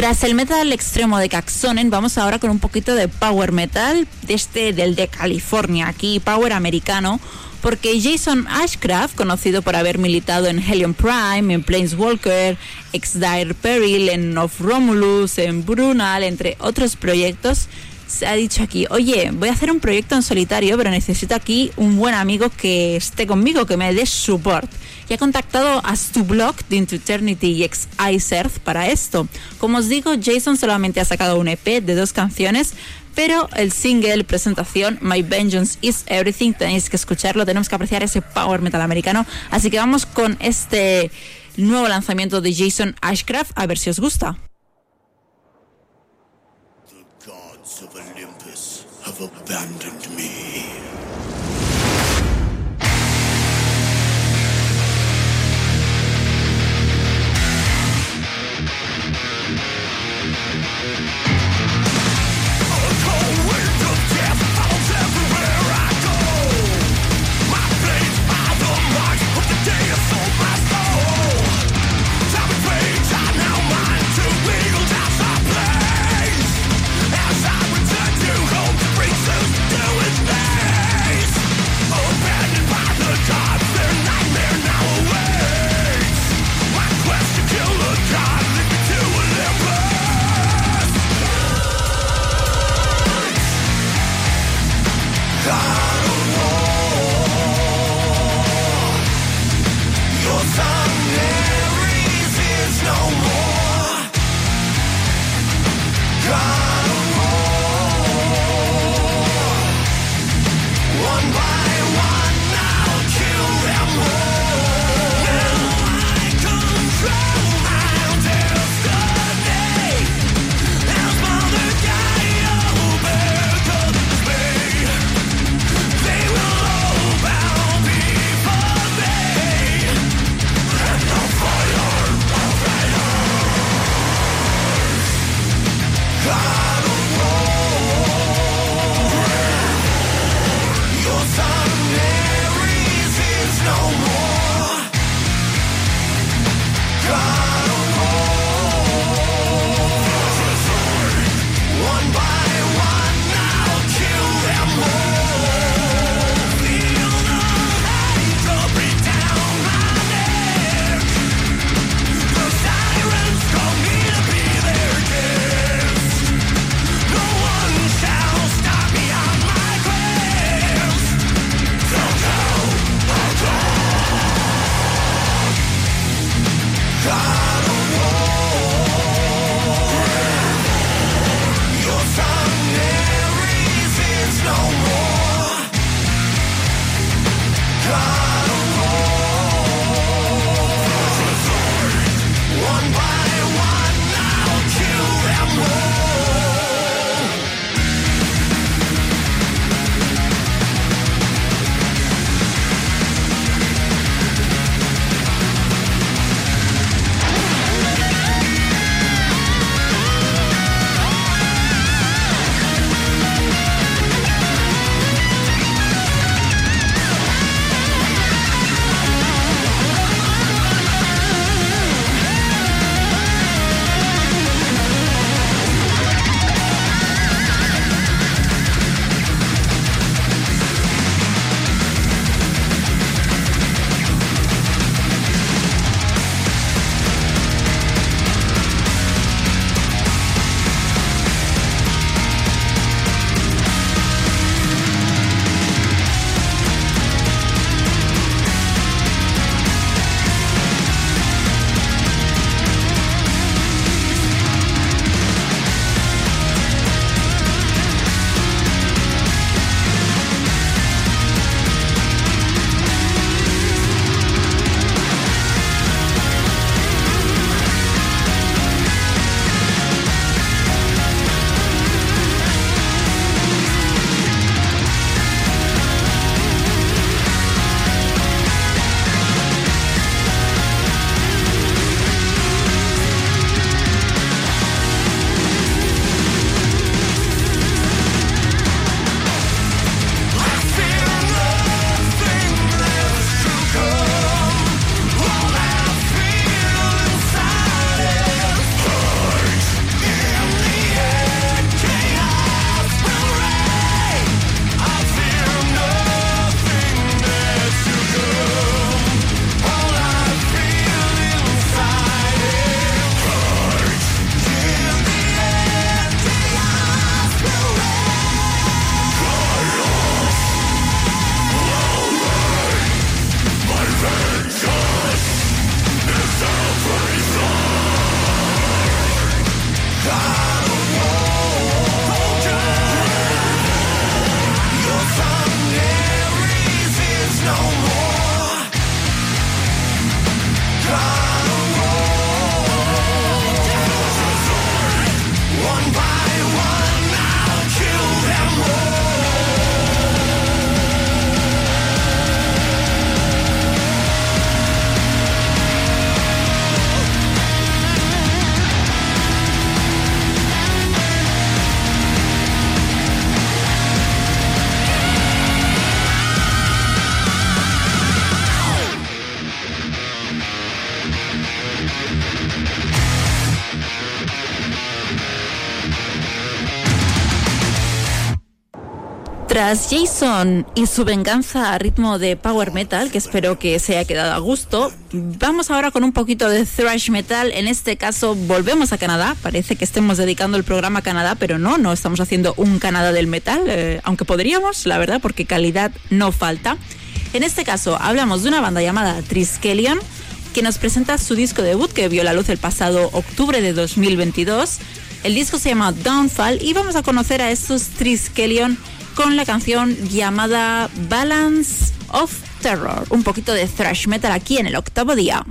Tras el metal extremo de Caxonen, vamos ahora con un poquito de power metal, este del de California, aquí power americano, porque Jason Ashcraft, conocido por haber militado en Helium Prime, en Planeswalker, ex Dire Peril, en Of Romulus, en Brunal, entre otros proyectos, se ha dicho aquí, oye, voy a hacer un proyecto en solitario, pero necesito aquí un buen amigo que esté conmigo, que me dé support. Y ha contactado a Stublog de Into Eternity y ex Ice Earth para esto. Como os digo, Jason solamente ha sacado un EP de dos canciones, pero el single presentación My Vengeance is Everything tenéis que escucharlo, tenemos que apreciar ese power metal americano, así que vamos con este nuevo lanzamiento de Jason Ashcraft a ver si os gusta. Abandoned me. Jason y su venganza a ritmo de power metal, que espero que se haya quedado a gusto, vamos ahora con un poquito de thrash metal. En este caso volvemos a Canadá. Parece que estemos dedicando el programa a Canadá, pero no, no estamos haciendo un Canadá del metal, eh, aunque podríamos, la verdad, porque calidad no falta. En este caso hablamos de una banda llamada Triskelion que nos presenta su disco debut que vio la luz el pasado octubre de 2022. El disco se llama Downfall y vamos a conocer a estos Triskelion con la canción llamada Balance of Terror, un poquito de thrash metal aquí en el octavo día.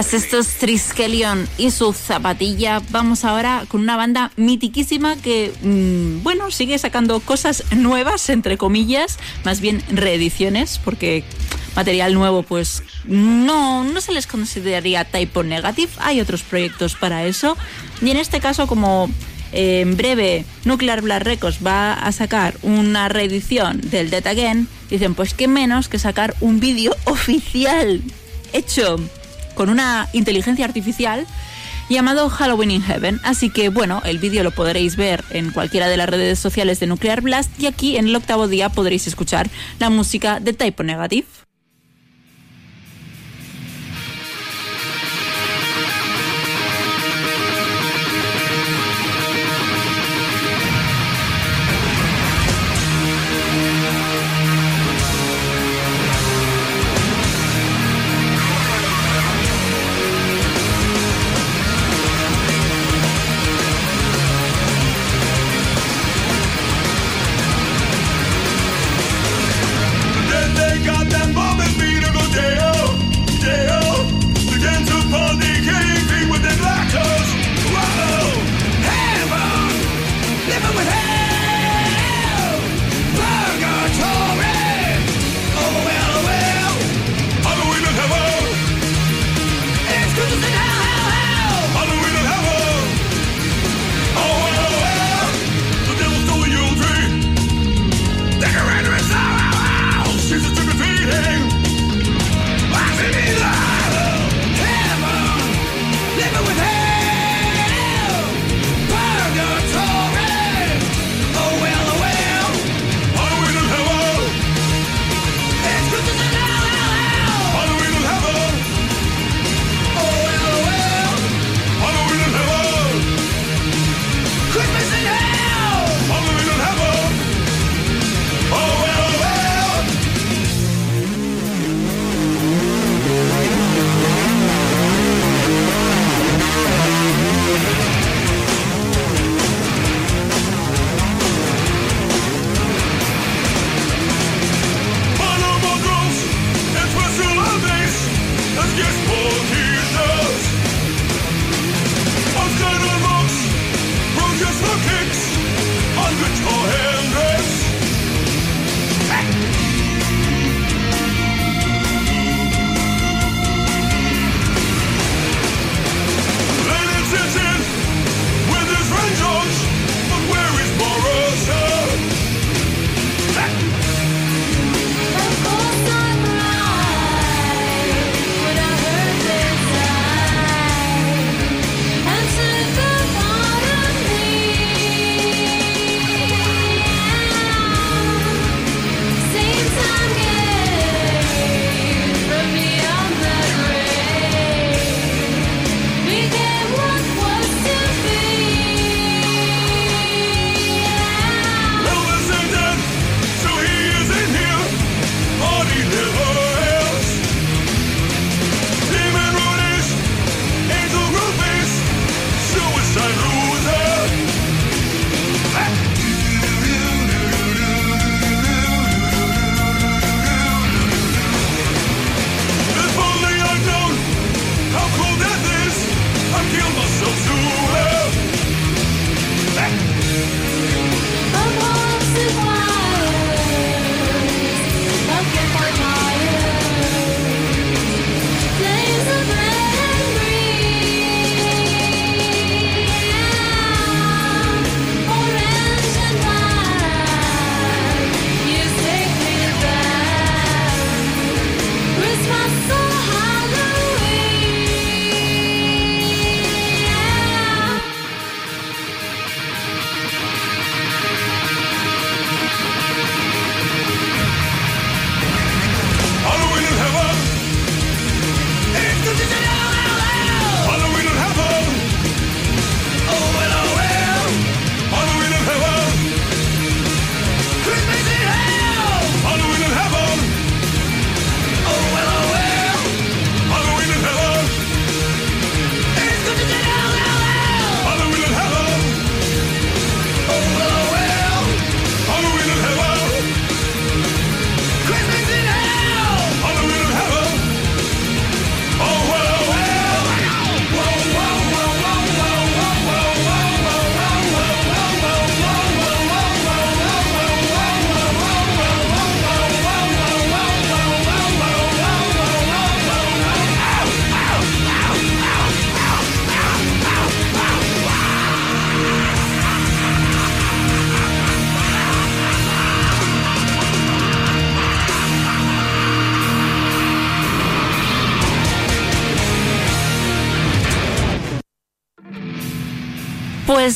Tras estos Triskelion y su zapatilla, vamos ahora con una banda mitiquísima que, mm, bueno, sigue sacando cosas nuevas, entre comillas, más bien reediciones, porque material nuevo, pues no, no se les consideraría typo negative. Hay otros proyectos para eso. Y en este caso, como eh, en breve Nuclear Blast Records va a sacar una reedición del Dead Again, dicen, pues qué menos que sacar un vídeo oficial hecho con una inteligencia artificial llamado Halloween in Heaven. Así que bueno, el vídeo lo podréis ver en cualquiera de las redes sociales de Nuclear Blast y aquí en el octavo día podréis escuchar la música de Typo Negative.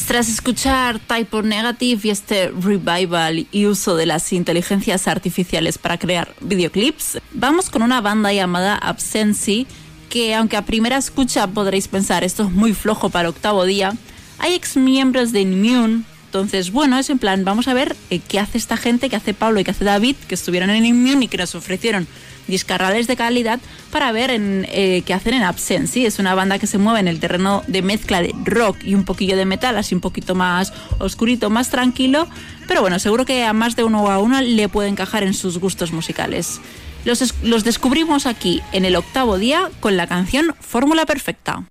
Tras escuchar Type of Negative y este revival y uso de las inteligencias artificiales para crear videoclips, vamos con una banda llamada Absency, que aunque a primera escucha podréis pensar esto es muy flojo para octavo día, hay ex miembros de Immune, entonces bueno, es en plan, vamos a ver eh, qué hace esta gente, qué hace Pablo y qué hace David, que estuvieron en Immune y que nos ofrecieron discarrales de calidad para ver en, eh, qué hacen en Absence. Es una banda que se mueve en el terreno de mezcla de rock y un poquillo de metal, así un poquito más oscurito, más tranquilo. Pero bueno, seguro que a más de uno o a una le puede encajar en sus gustos musicales. Los, los descubrimos aquí en el octavo día con la canción Fórmula Perfecta.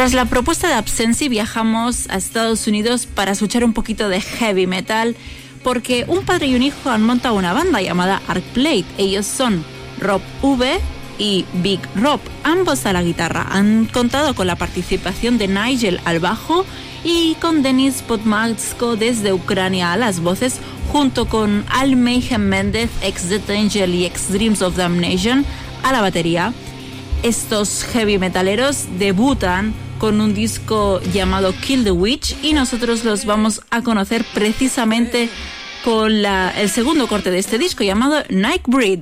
Tras la propuesta de Absensi viajamos a Estados Unidos para escuchar un poquito de heavy metal porque un padre y un hijo han montado una banda llamada Arcplate. Ellos son Rob V y Big Rob, ambos a la guitarra. Han contado con la participación de Nigel al bajo y con Denis Podmatsko desde Ucrania a las voces, junto con Al Mayhem Mendez, ex Death Angel y ex Dreams of Damnation a la batería. Estos heavy metaleros debutan con un disco llamado Kill the Witch y nosotros los vamos a conocer precisamente con la- el segundo corte de este disco llamado Nightbreed.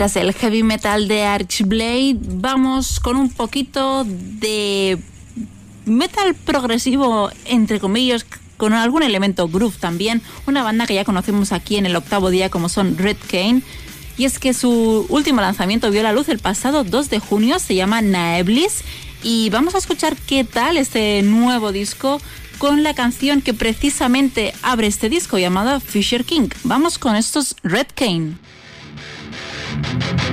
Tras el heavy metal de Archblade, vamos con un poquito de metal progresivo, entre comillas, con algún elemento groove también. Una banda que ya conocemos aquí en el octavo día como son Red Cane. Y es que su último lanzamiento vio la luz el pasado 2 de junio, se llama Naeblis. Y vamos a escuchar qué tal este nuevo disco con la canción que precisamente abre este disco llamada Fisher King. Vamos con estos Red Thank you.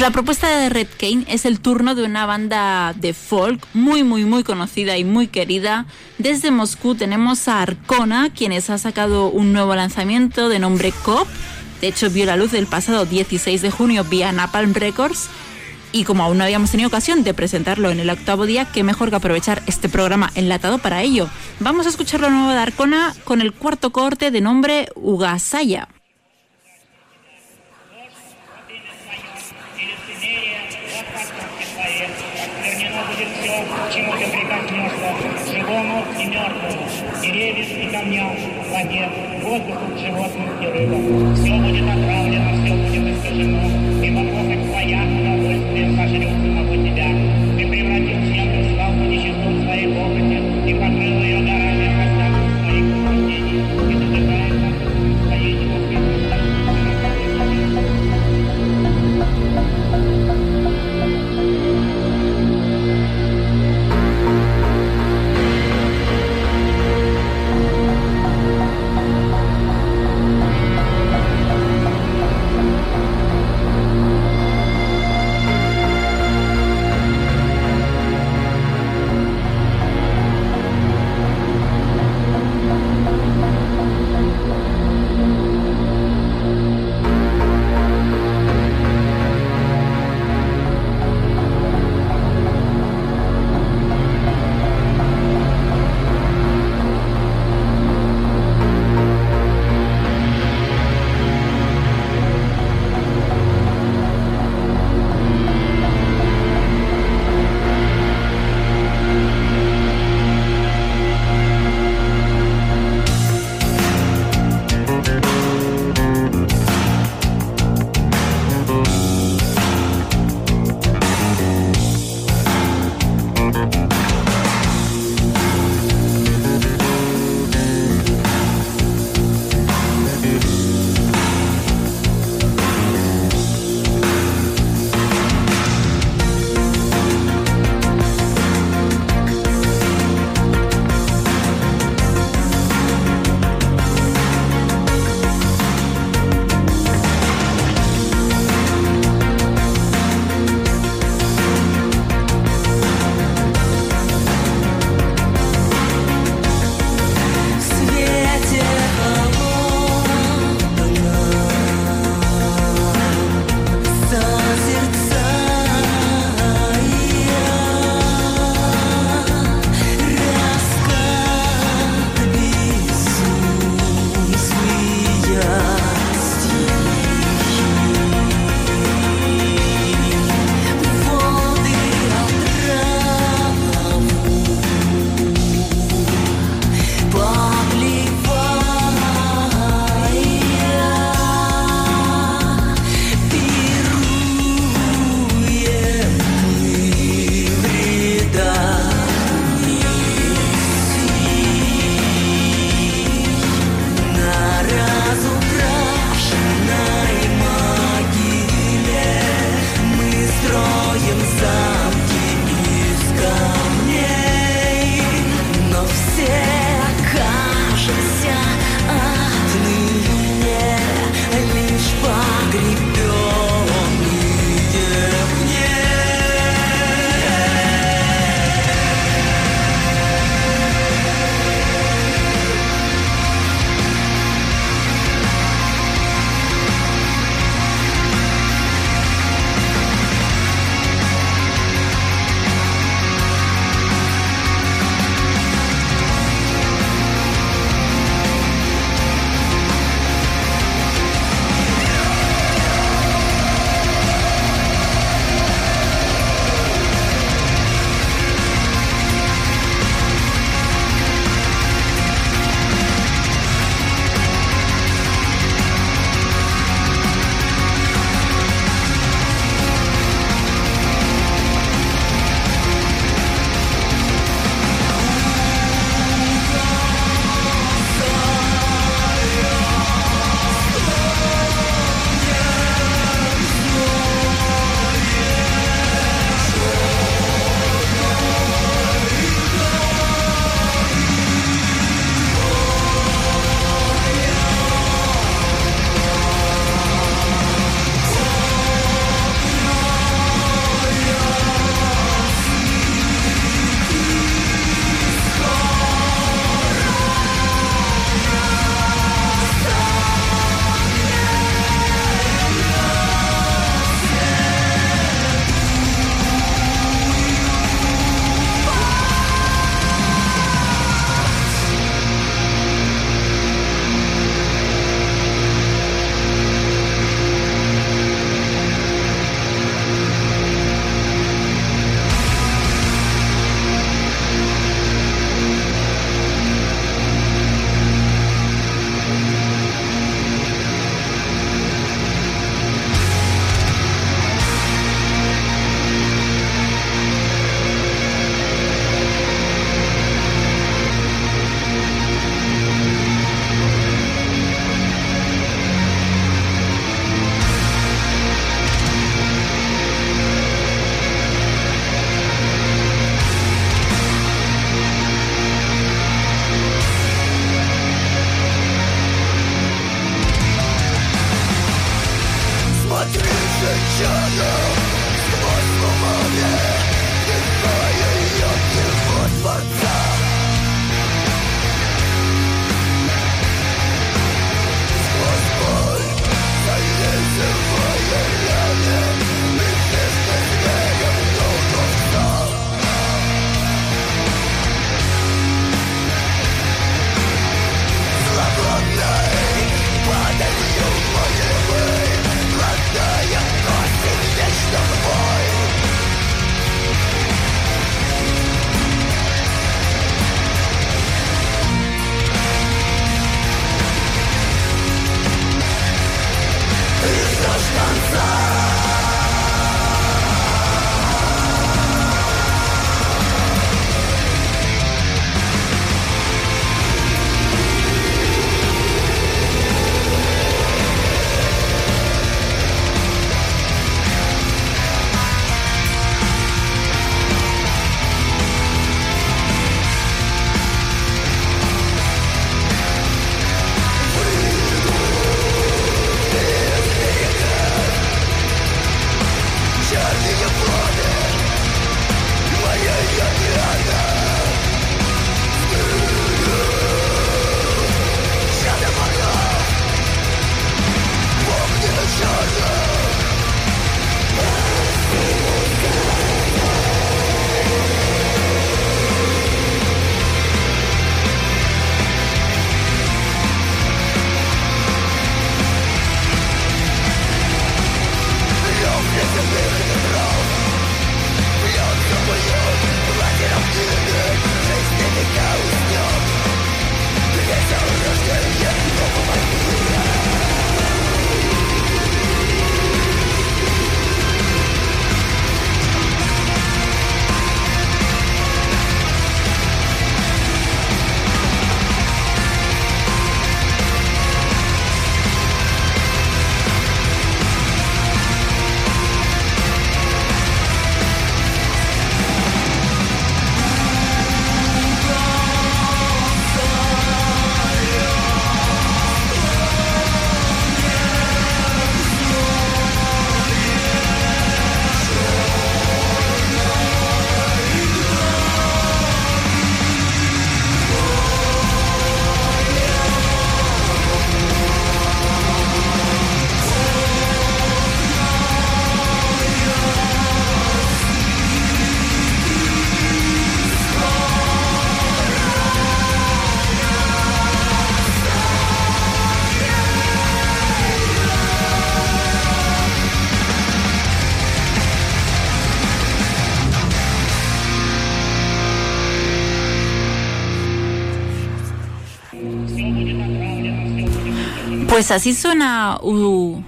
La propuesta de Red Kane es el turno de una banda de folk muy muy muy conocida y muy querida. Desde Moscú tenemos a Arcona, quienes ha sacado un nuevo lanzamiento de nombre Cop. De hecho vio la luz el pasado 16 de junio vía Napalm Records. Y como aún no habíamos tenido ocasión de presentarlo en el octavo día, qué mejor que aprovechar este programa enlatado para ello. Vamos a escuchar lo nuevo de Arcona con el cuarto corte de nombre Ugasaya. Животным и рыбам. Все будет отравлено, все будет искажено, Pues así suena U-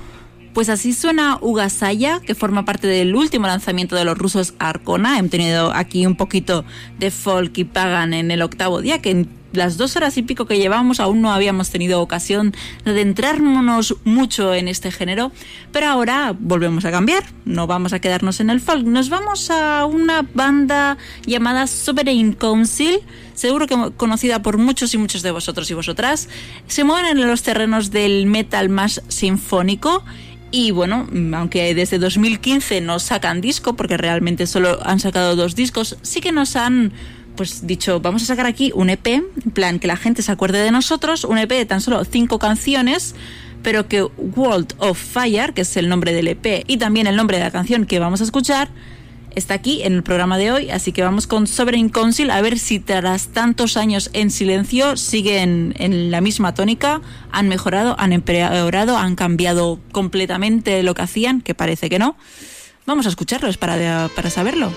Pues así suena Ugasaya, que forma parte del último lanzamiento de los rusos Arcona. Hemos tenido aquí un poquito de folk y pagan en el octavo día, que las dos horas y pico que llevamos aún no habíamos tenido ocasión de adentrarnos mucho en este género. Pero ahora volvemos a cambiar, no vamos a quedarnos en el folk, nos vamos a una banda llamada Sovereign Council seguro que conocida por muchos y muchos de vosotros y vosotras, se mueven en los terrenos del metal más sinfónico. Y bueno, aunque desde 2015 no sacan disco, porque realmente solo han sacado dos discos, sí que nos han pues dicho, vamos a sacar aquí un EP, en plan que la gente se acuerde de nosotros, un EP de tan solo cinco canciones, pero que World of Fire, que es el nombre del EP y también el nombre de la canción que vamos a escuchar, está aquí en el programa de hoy, así que vamos con Sovereign Council a ver si tras tantos años en silencio siguen en la misma tónica, han mejorado, han empeorado, han cambiado completamente lo que hacían, que parece que no. Vamos a escucharlos para, para saberlo.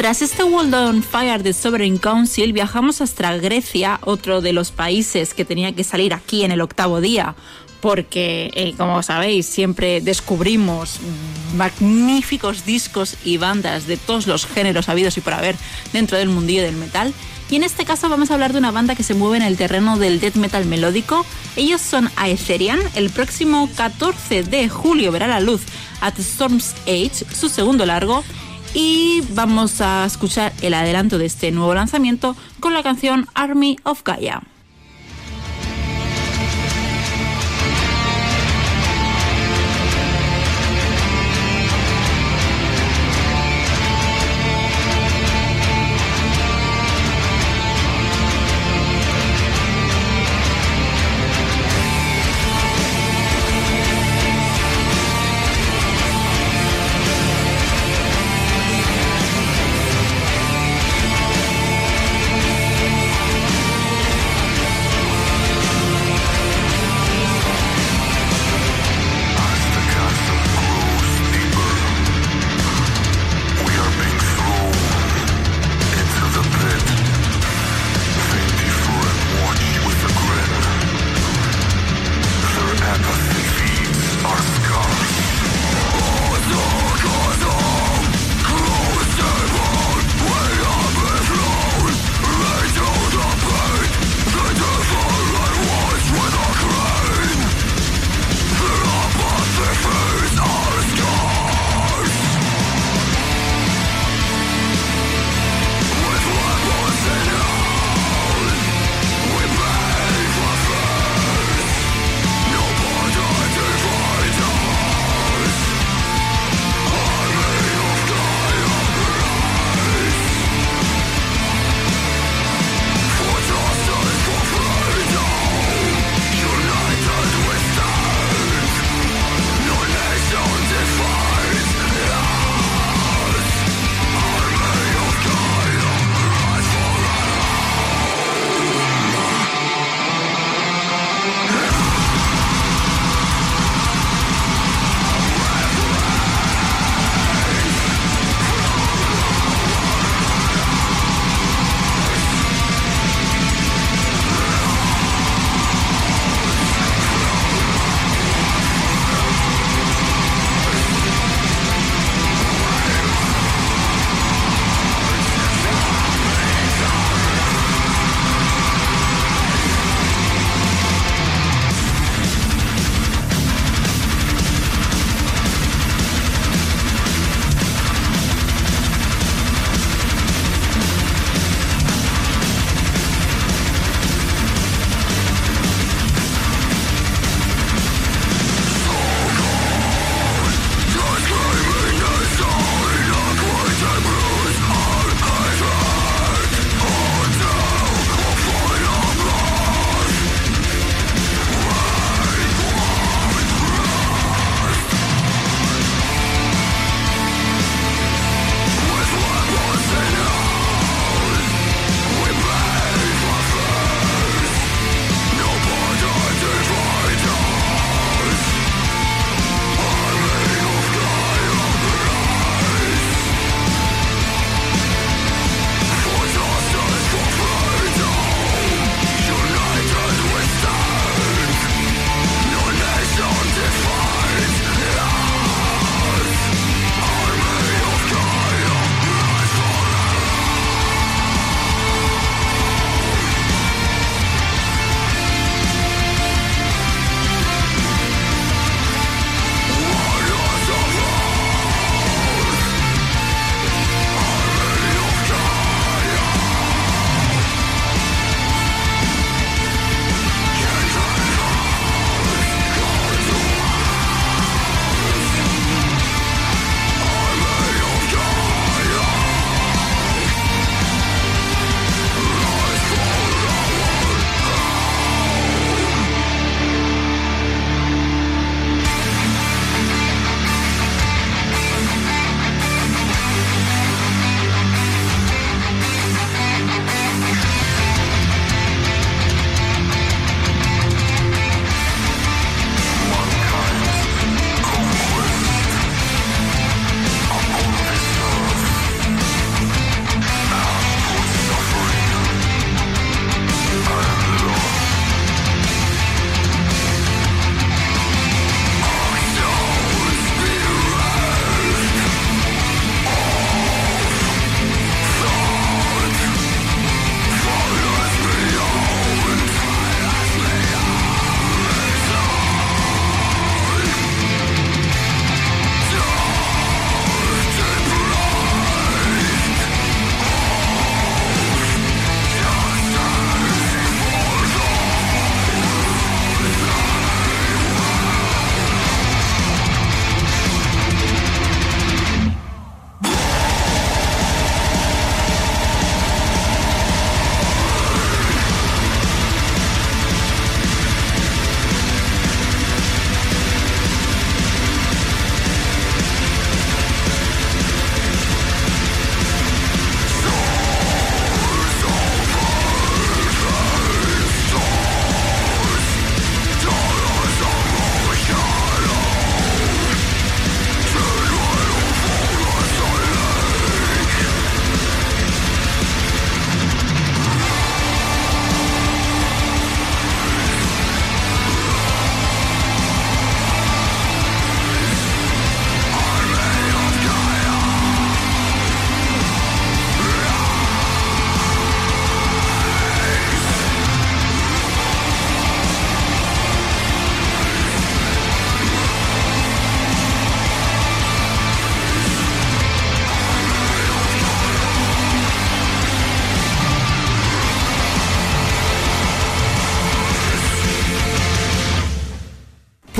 Tras este World on Fire de Sovereign Council viajamos hasta Grecia, otro de los países que tenía que salir aquí en el octavo día, porque eh, como sabéis siempre descubrimos magníficos discos y bandas de todos los géneros habidos y por haber dentro del mundillo del metal. Y en este caso vamos a hablar de una banda que se mueve en el terreno del death metal melódico. Ellos son Aetherian. El próximo 14 de julio verá la luz At Storm's Age, su segundo largo. Y vamos a escuchar el adelanto de este nuevo lanzamiento con la canción Army of Gaia.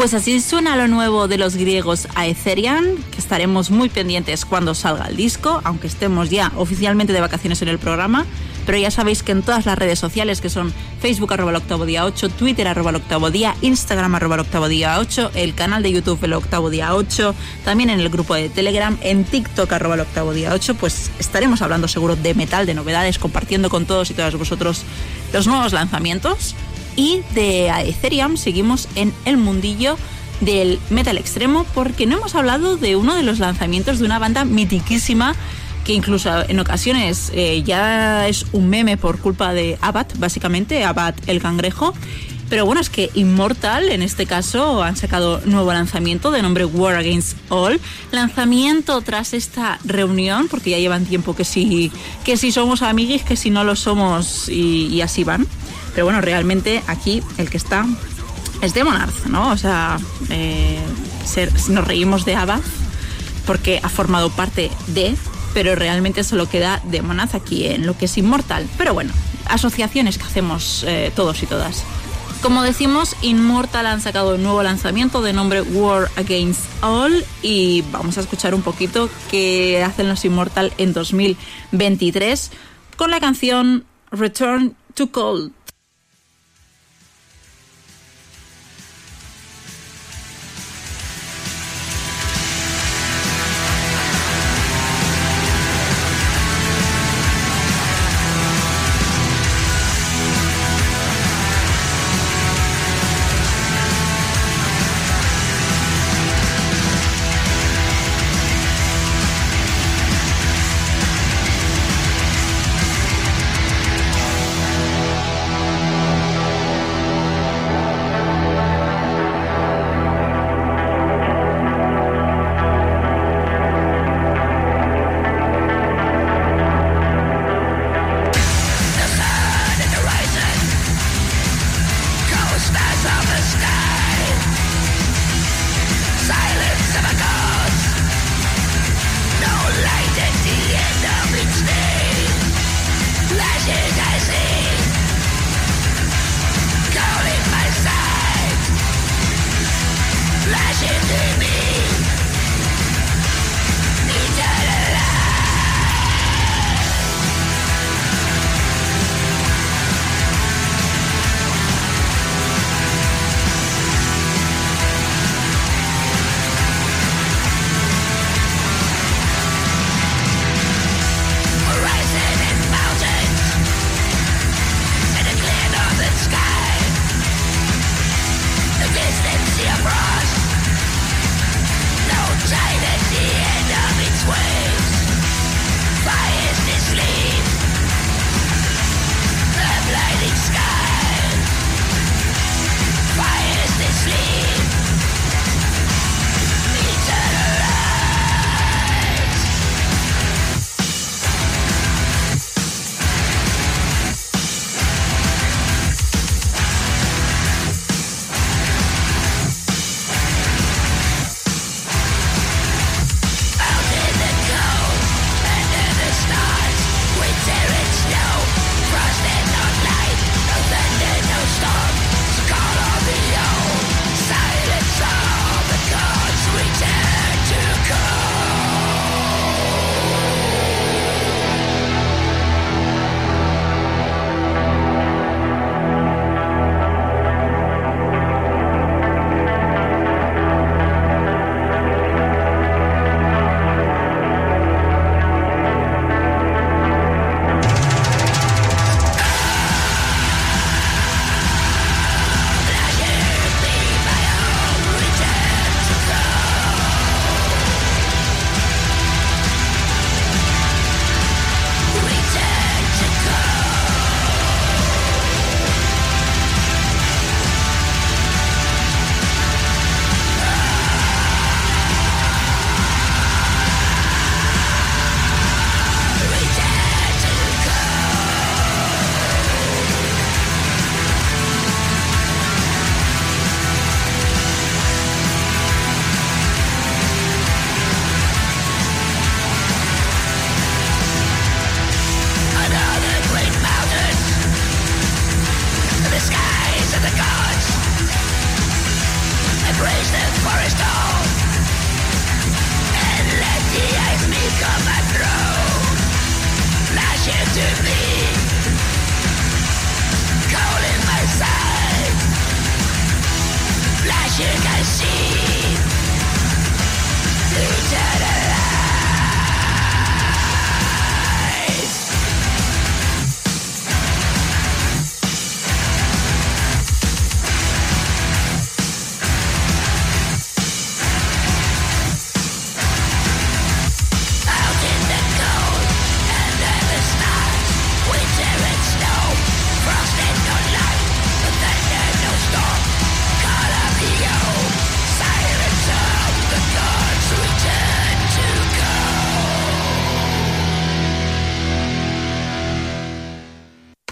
Pues así suena lo nuevo de los griegos a Ethereum, que estaremos muy pendientes cuando salga el disco, aunque estemos ya oficialmente de vacaciones en el programa. Pero ya sabéis que en todas las redes sociales, que son Facebook arroba el octavo día 8, Twitter arroba octavo día, Instagram arroba octavo día 8, el canal de YouTube el octavo día 8, también en el grupo de Telegram, en TikTok arroba el octavo día 8, pues estaremos hablando seguro de metal, de novedades, compartiendo con todos y todas vosotros los nuevos lanzamientos. Y de Ethereum seguimos en el mundillo del metal extremo porque no hemos hablado de uno de los lanzamientos de una banda mitiquísima que incluso en ocasiones eh, ya es un meme por culpa de Abad, básicamente, Abad el cangrejo. Pero bueno, es que Immortal, en este caso, han sacado nuevo lanzamiento de nombre War Against All. Lanzamiento tras esta reunión, porque ya llevan tiempo que si, que si somos amiguis, que si no lo somos y así van. Pero bueno, realmente aquí el que está es Demonarth, ¿no? O sea, eh, nos reímos de Abad porque ha formado parte de, pero realmente solo queda Demonaz aquí en lo que es Inmortal. Pero bueno, asociaciones que hacemos eh, todos y todas. Como decimos, Immortal han sacado un nuevo lanzamiento de nombre War Against All y vamos a escuchar un poquito qué hacen los Immortal en 2023 con la canción Return to Cold.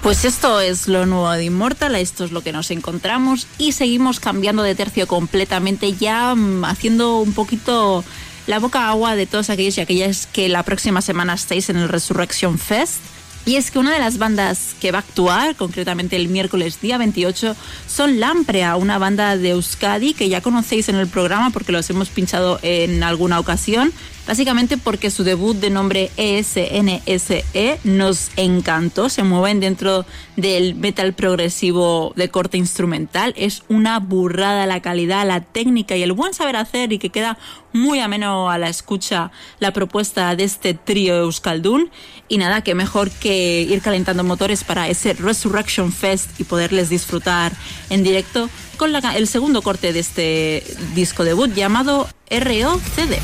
Pues esto es lo nuevo de Immortal, esto es lo que nos encontramos y seguimos cambiando de tercio completamente, ya mm, haciendo un poquito la boca agua de todos aquellos y aquellas que la próxima semana estáis en el Resurrection Fest. Y es que una de las bandas que va a actuar, concretamente el miércoles día 28, son Lamprea, una banda de Euskadi que ya conocéis en el programa porque los hemos pinchado en alguna ocasión. Básicamente porque su debut de nombre E ESNSE nos encantó. Se mueven dentro del metal progresivo de corte instrumental. Es una burrada la calidad, la técnica y el buen saber hacer y que queda muy ameno a la escucha la propuesta de este trío Euskaldun. Y nada, que mejor que ir calentando motores para ese Resurrection Fest y poderles disfrutar en directo con la el segundo corte de este disco debut llamado ROCD.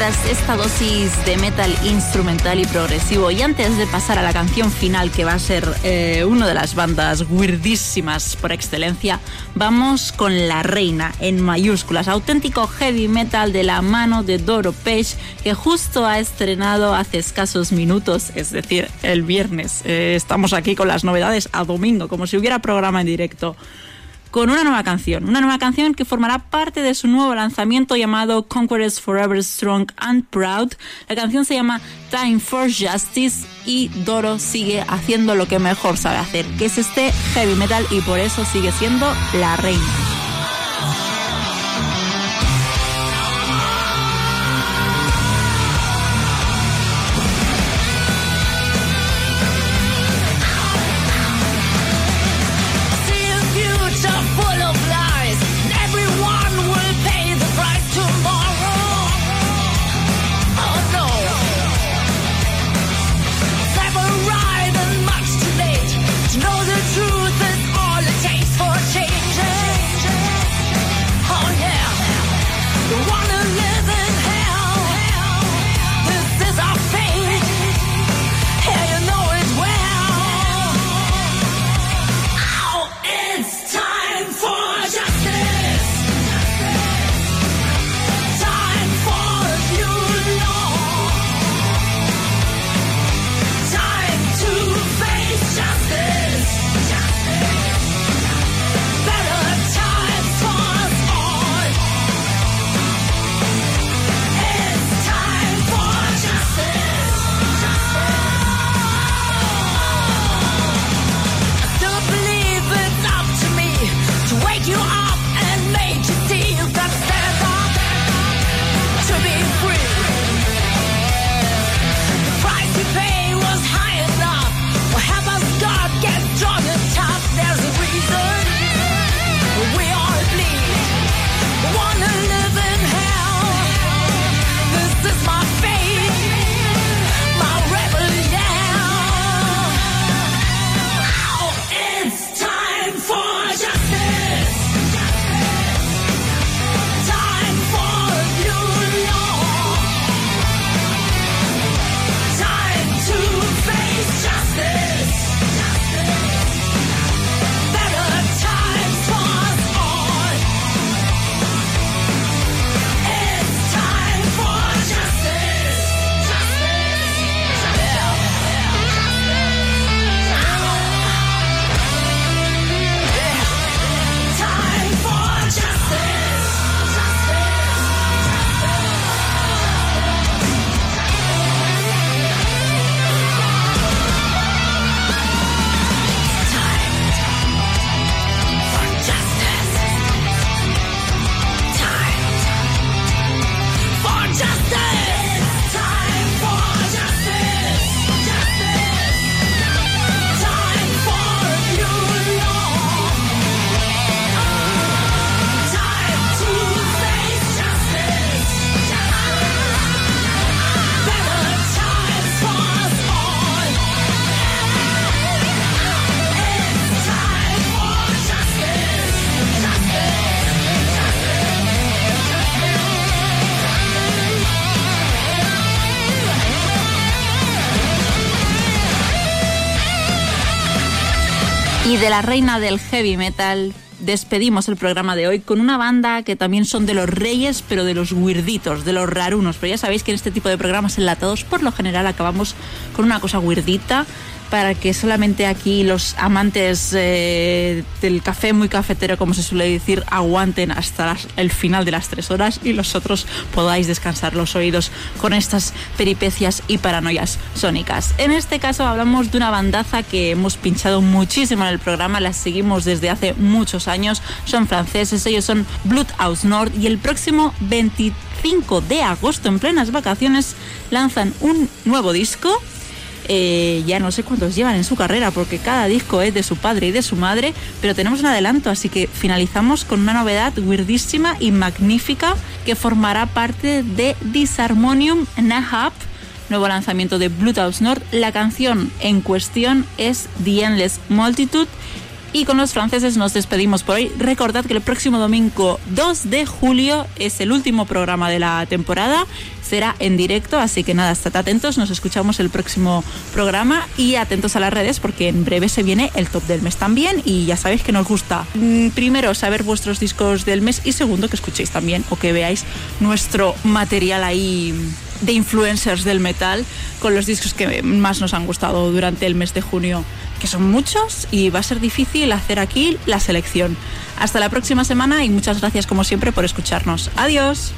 Tras esta dosis de metal instrumental y progresivo y antes de pasar a la canción final que va a ser eh, una de las bandas weirdísimas por excelencia, vamos con La Reina en mayúsculas, auténtico heavy metal de la mano de Doro Page que justo ha estrenado hace escasos minutos, es decir, el viernes. Eh, estamos aquí con las novedades a domingo, como si hubiera programa en directo con una nueva canción, una nueva canción que formará parte de su nuevo lanzamiento llamado Conquerors Forever Strong and Proud. La canción se llama Time for Justice y Doro sigue haciendo lo que mejor sabe hacer, que es este heavy metal y por eso sigue siendo la reina. De la reina del heavy metal despedimos el programa de hoy con una banda que también son de los reyes, pero de los weirditos, de los rarunos. Pero ya sabéis que en este tipo de programas enlatados, por lo general, acabamos con una cosa weirdita para que solamente aquí los amantes eh, del café muy cafetero, como se suele decir, aguanten hasta el final de las tres horas y los otros podáis descansar los oídos con estas peripecias y paranoias sónicas. En este caso hablamos de una bandaza que hemos pinchado muchísimo en el programa, las seguimos desde hace muchos años, son franceses, ellos son Bloodhouse Nord y el próximo 25 de agosto, en plenas vacaciones, lanzan un nuevo disco eh, ya no sé cuántos llevan en su carrera porque cada disco es de su padre y de su madre, pero tenemos un adelanto, así que finalizamos con una novedad weirdísima y magnífica que formará parte de Disharmonium Nahab, nuevo lanzamiento de Bloodhouse Nord. La canción en cuestión es The Endless Multitude Y con los franceses nos despedimos por hoy. Recordad que el próximo domingo 2 de julio es el último programa de la temporada. Será en directo, así que nada, estad atentos. Nos escuchamos el próximo programa y atentos a las redes porque en breve se viene el top del mes también. Y ya sabéis que nos gusta, mm, primero, saber vuestros discos del mes y segundo, que escuchéis también o que veáis nuestro material ahí de influencers del metal con los discos que más nos han gustado durante el mes de junio, que son muchos y va a ser difícil hacer aquí la selección. Hasta la próxima semana y muchas gracias como siempre por escucharnos. Adiós.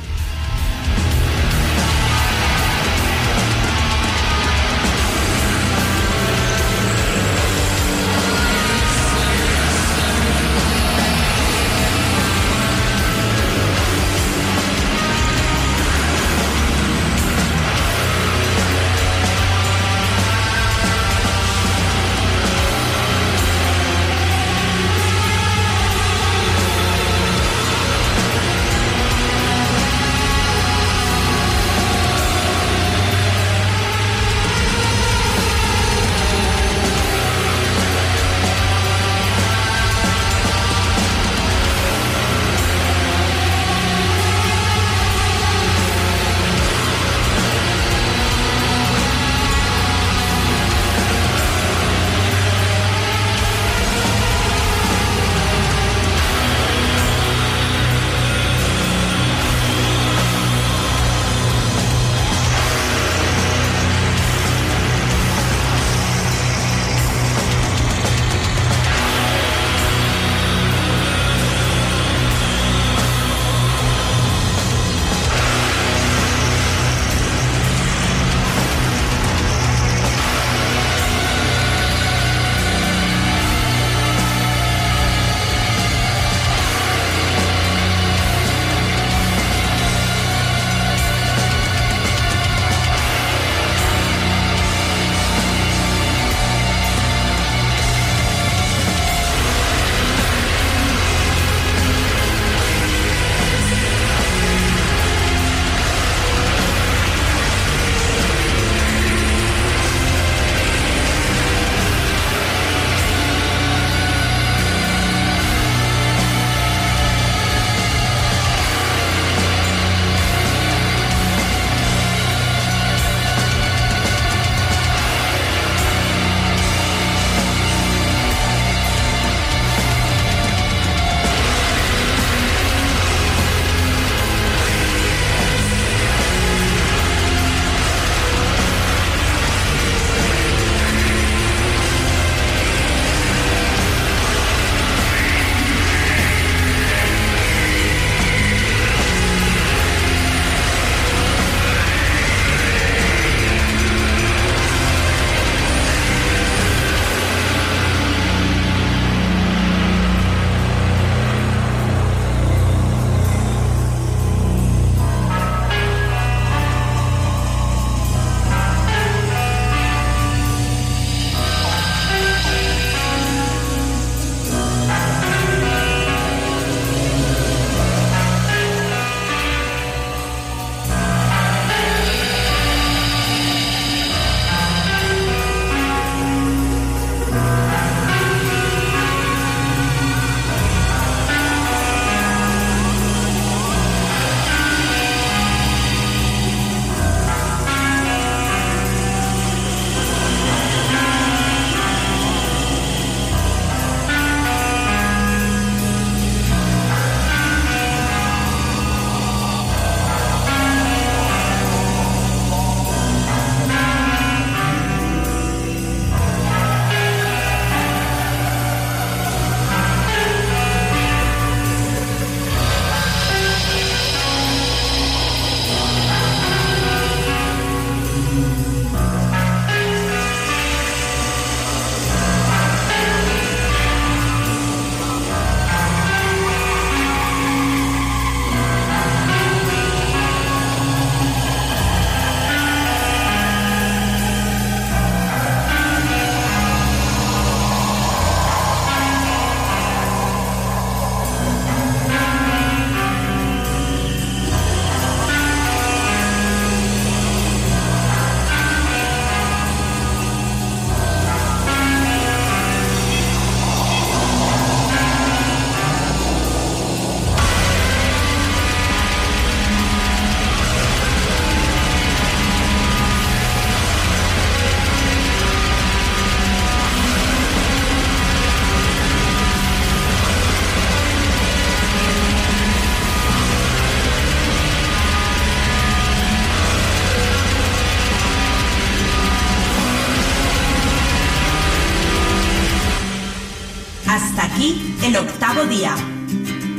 día.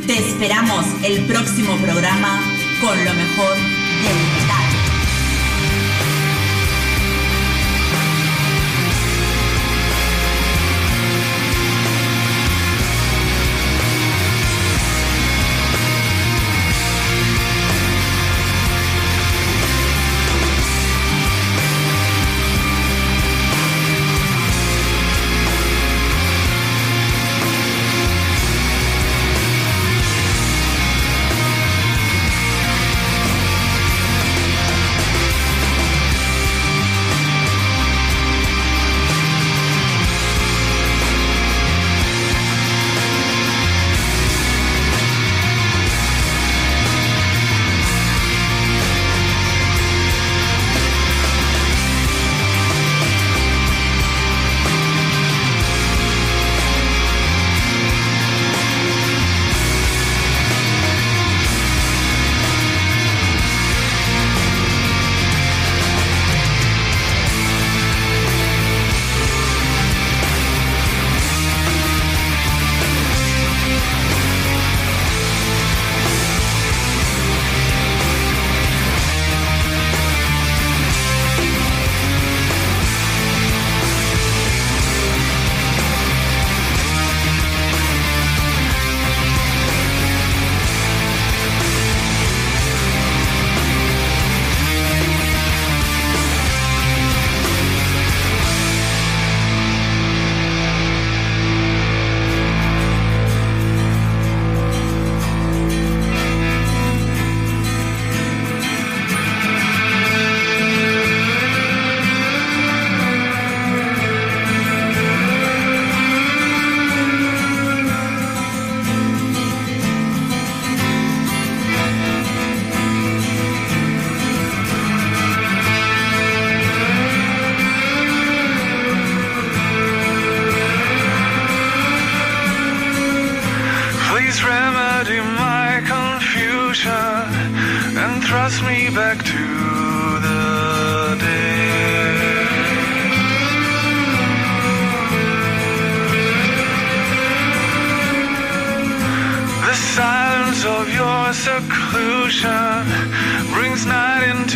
Te esperamos el próximo programa con lo seclusion brings night into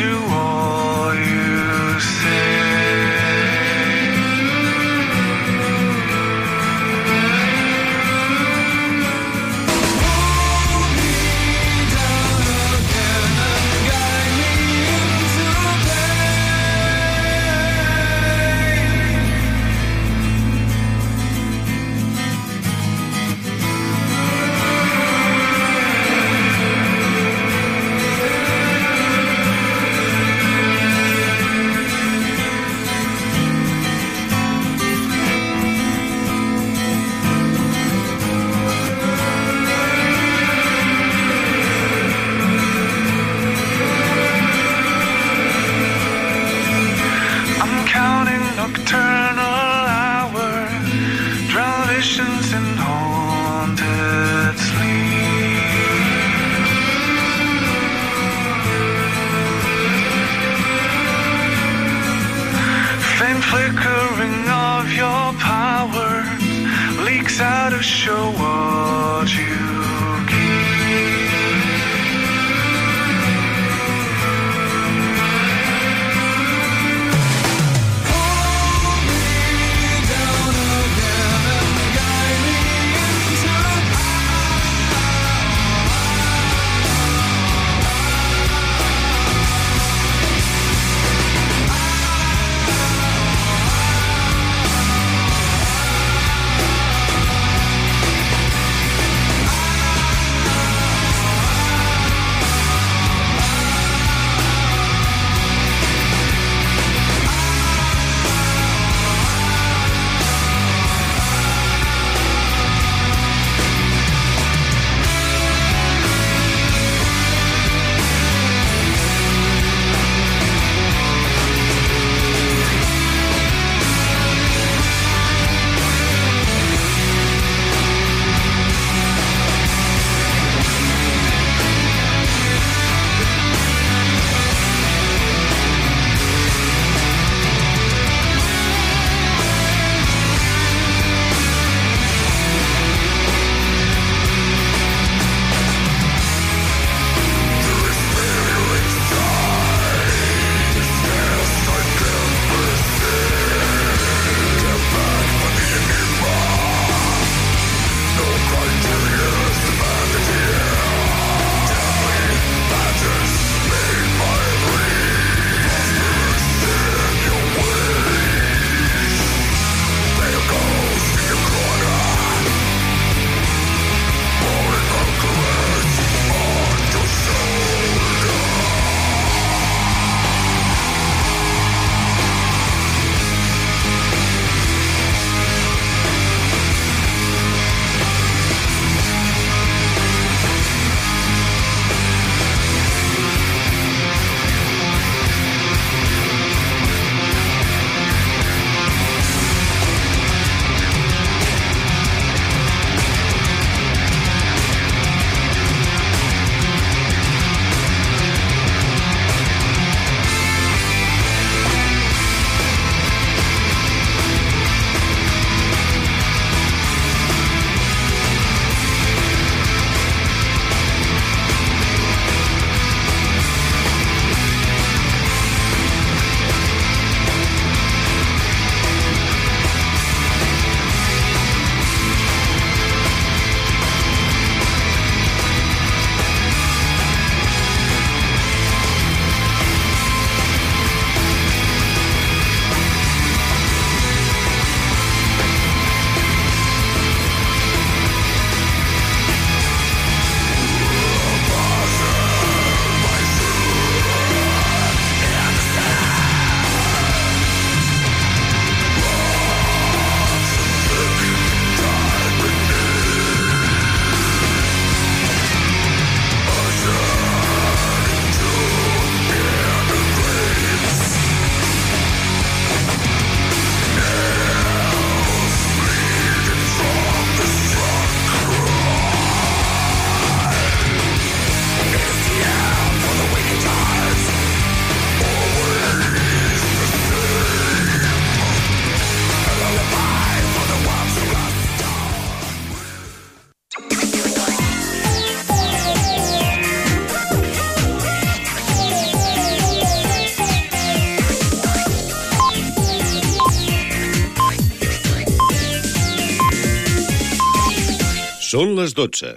Són les 12.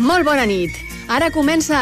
Molt bona nit. Ara comença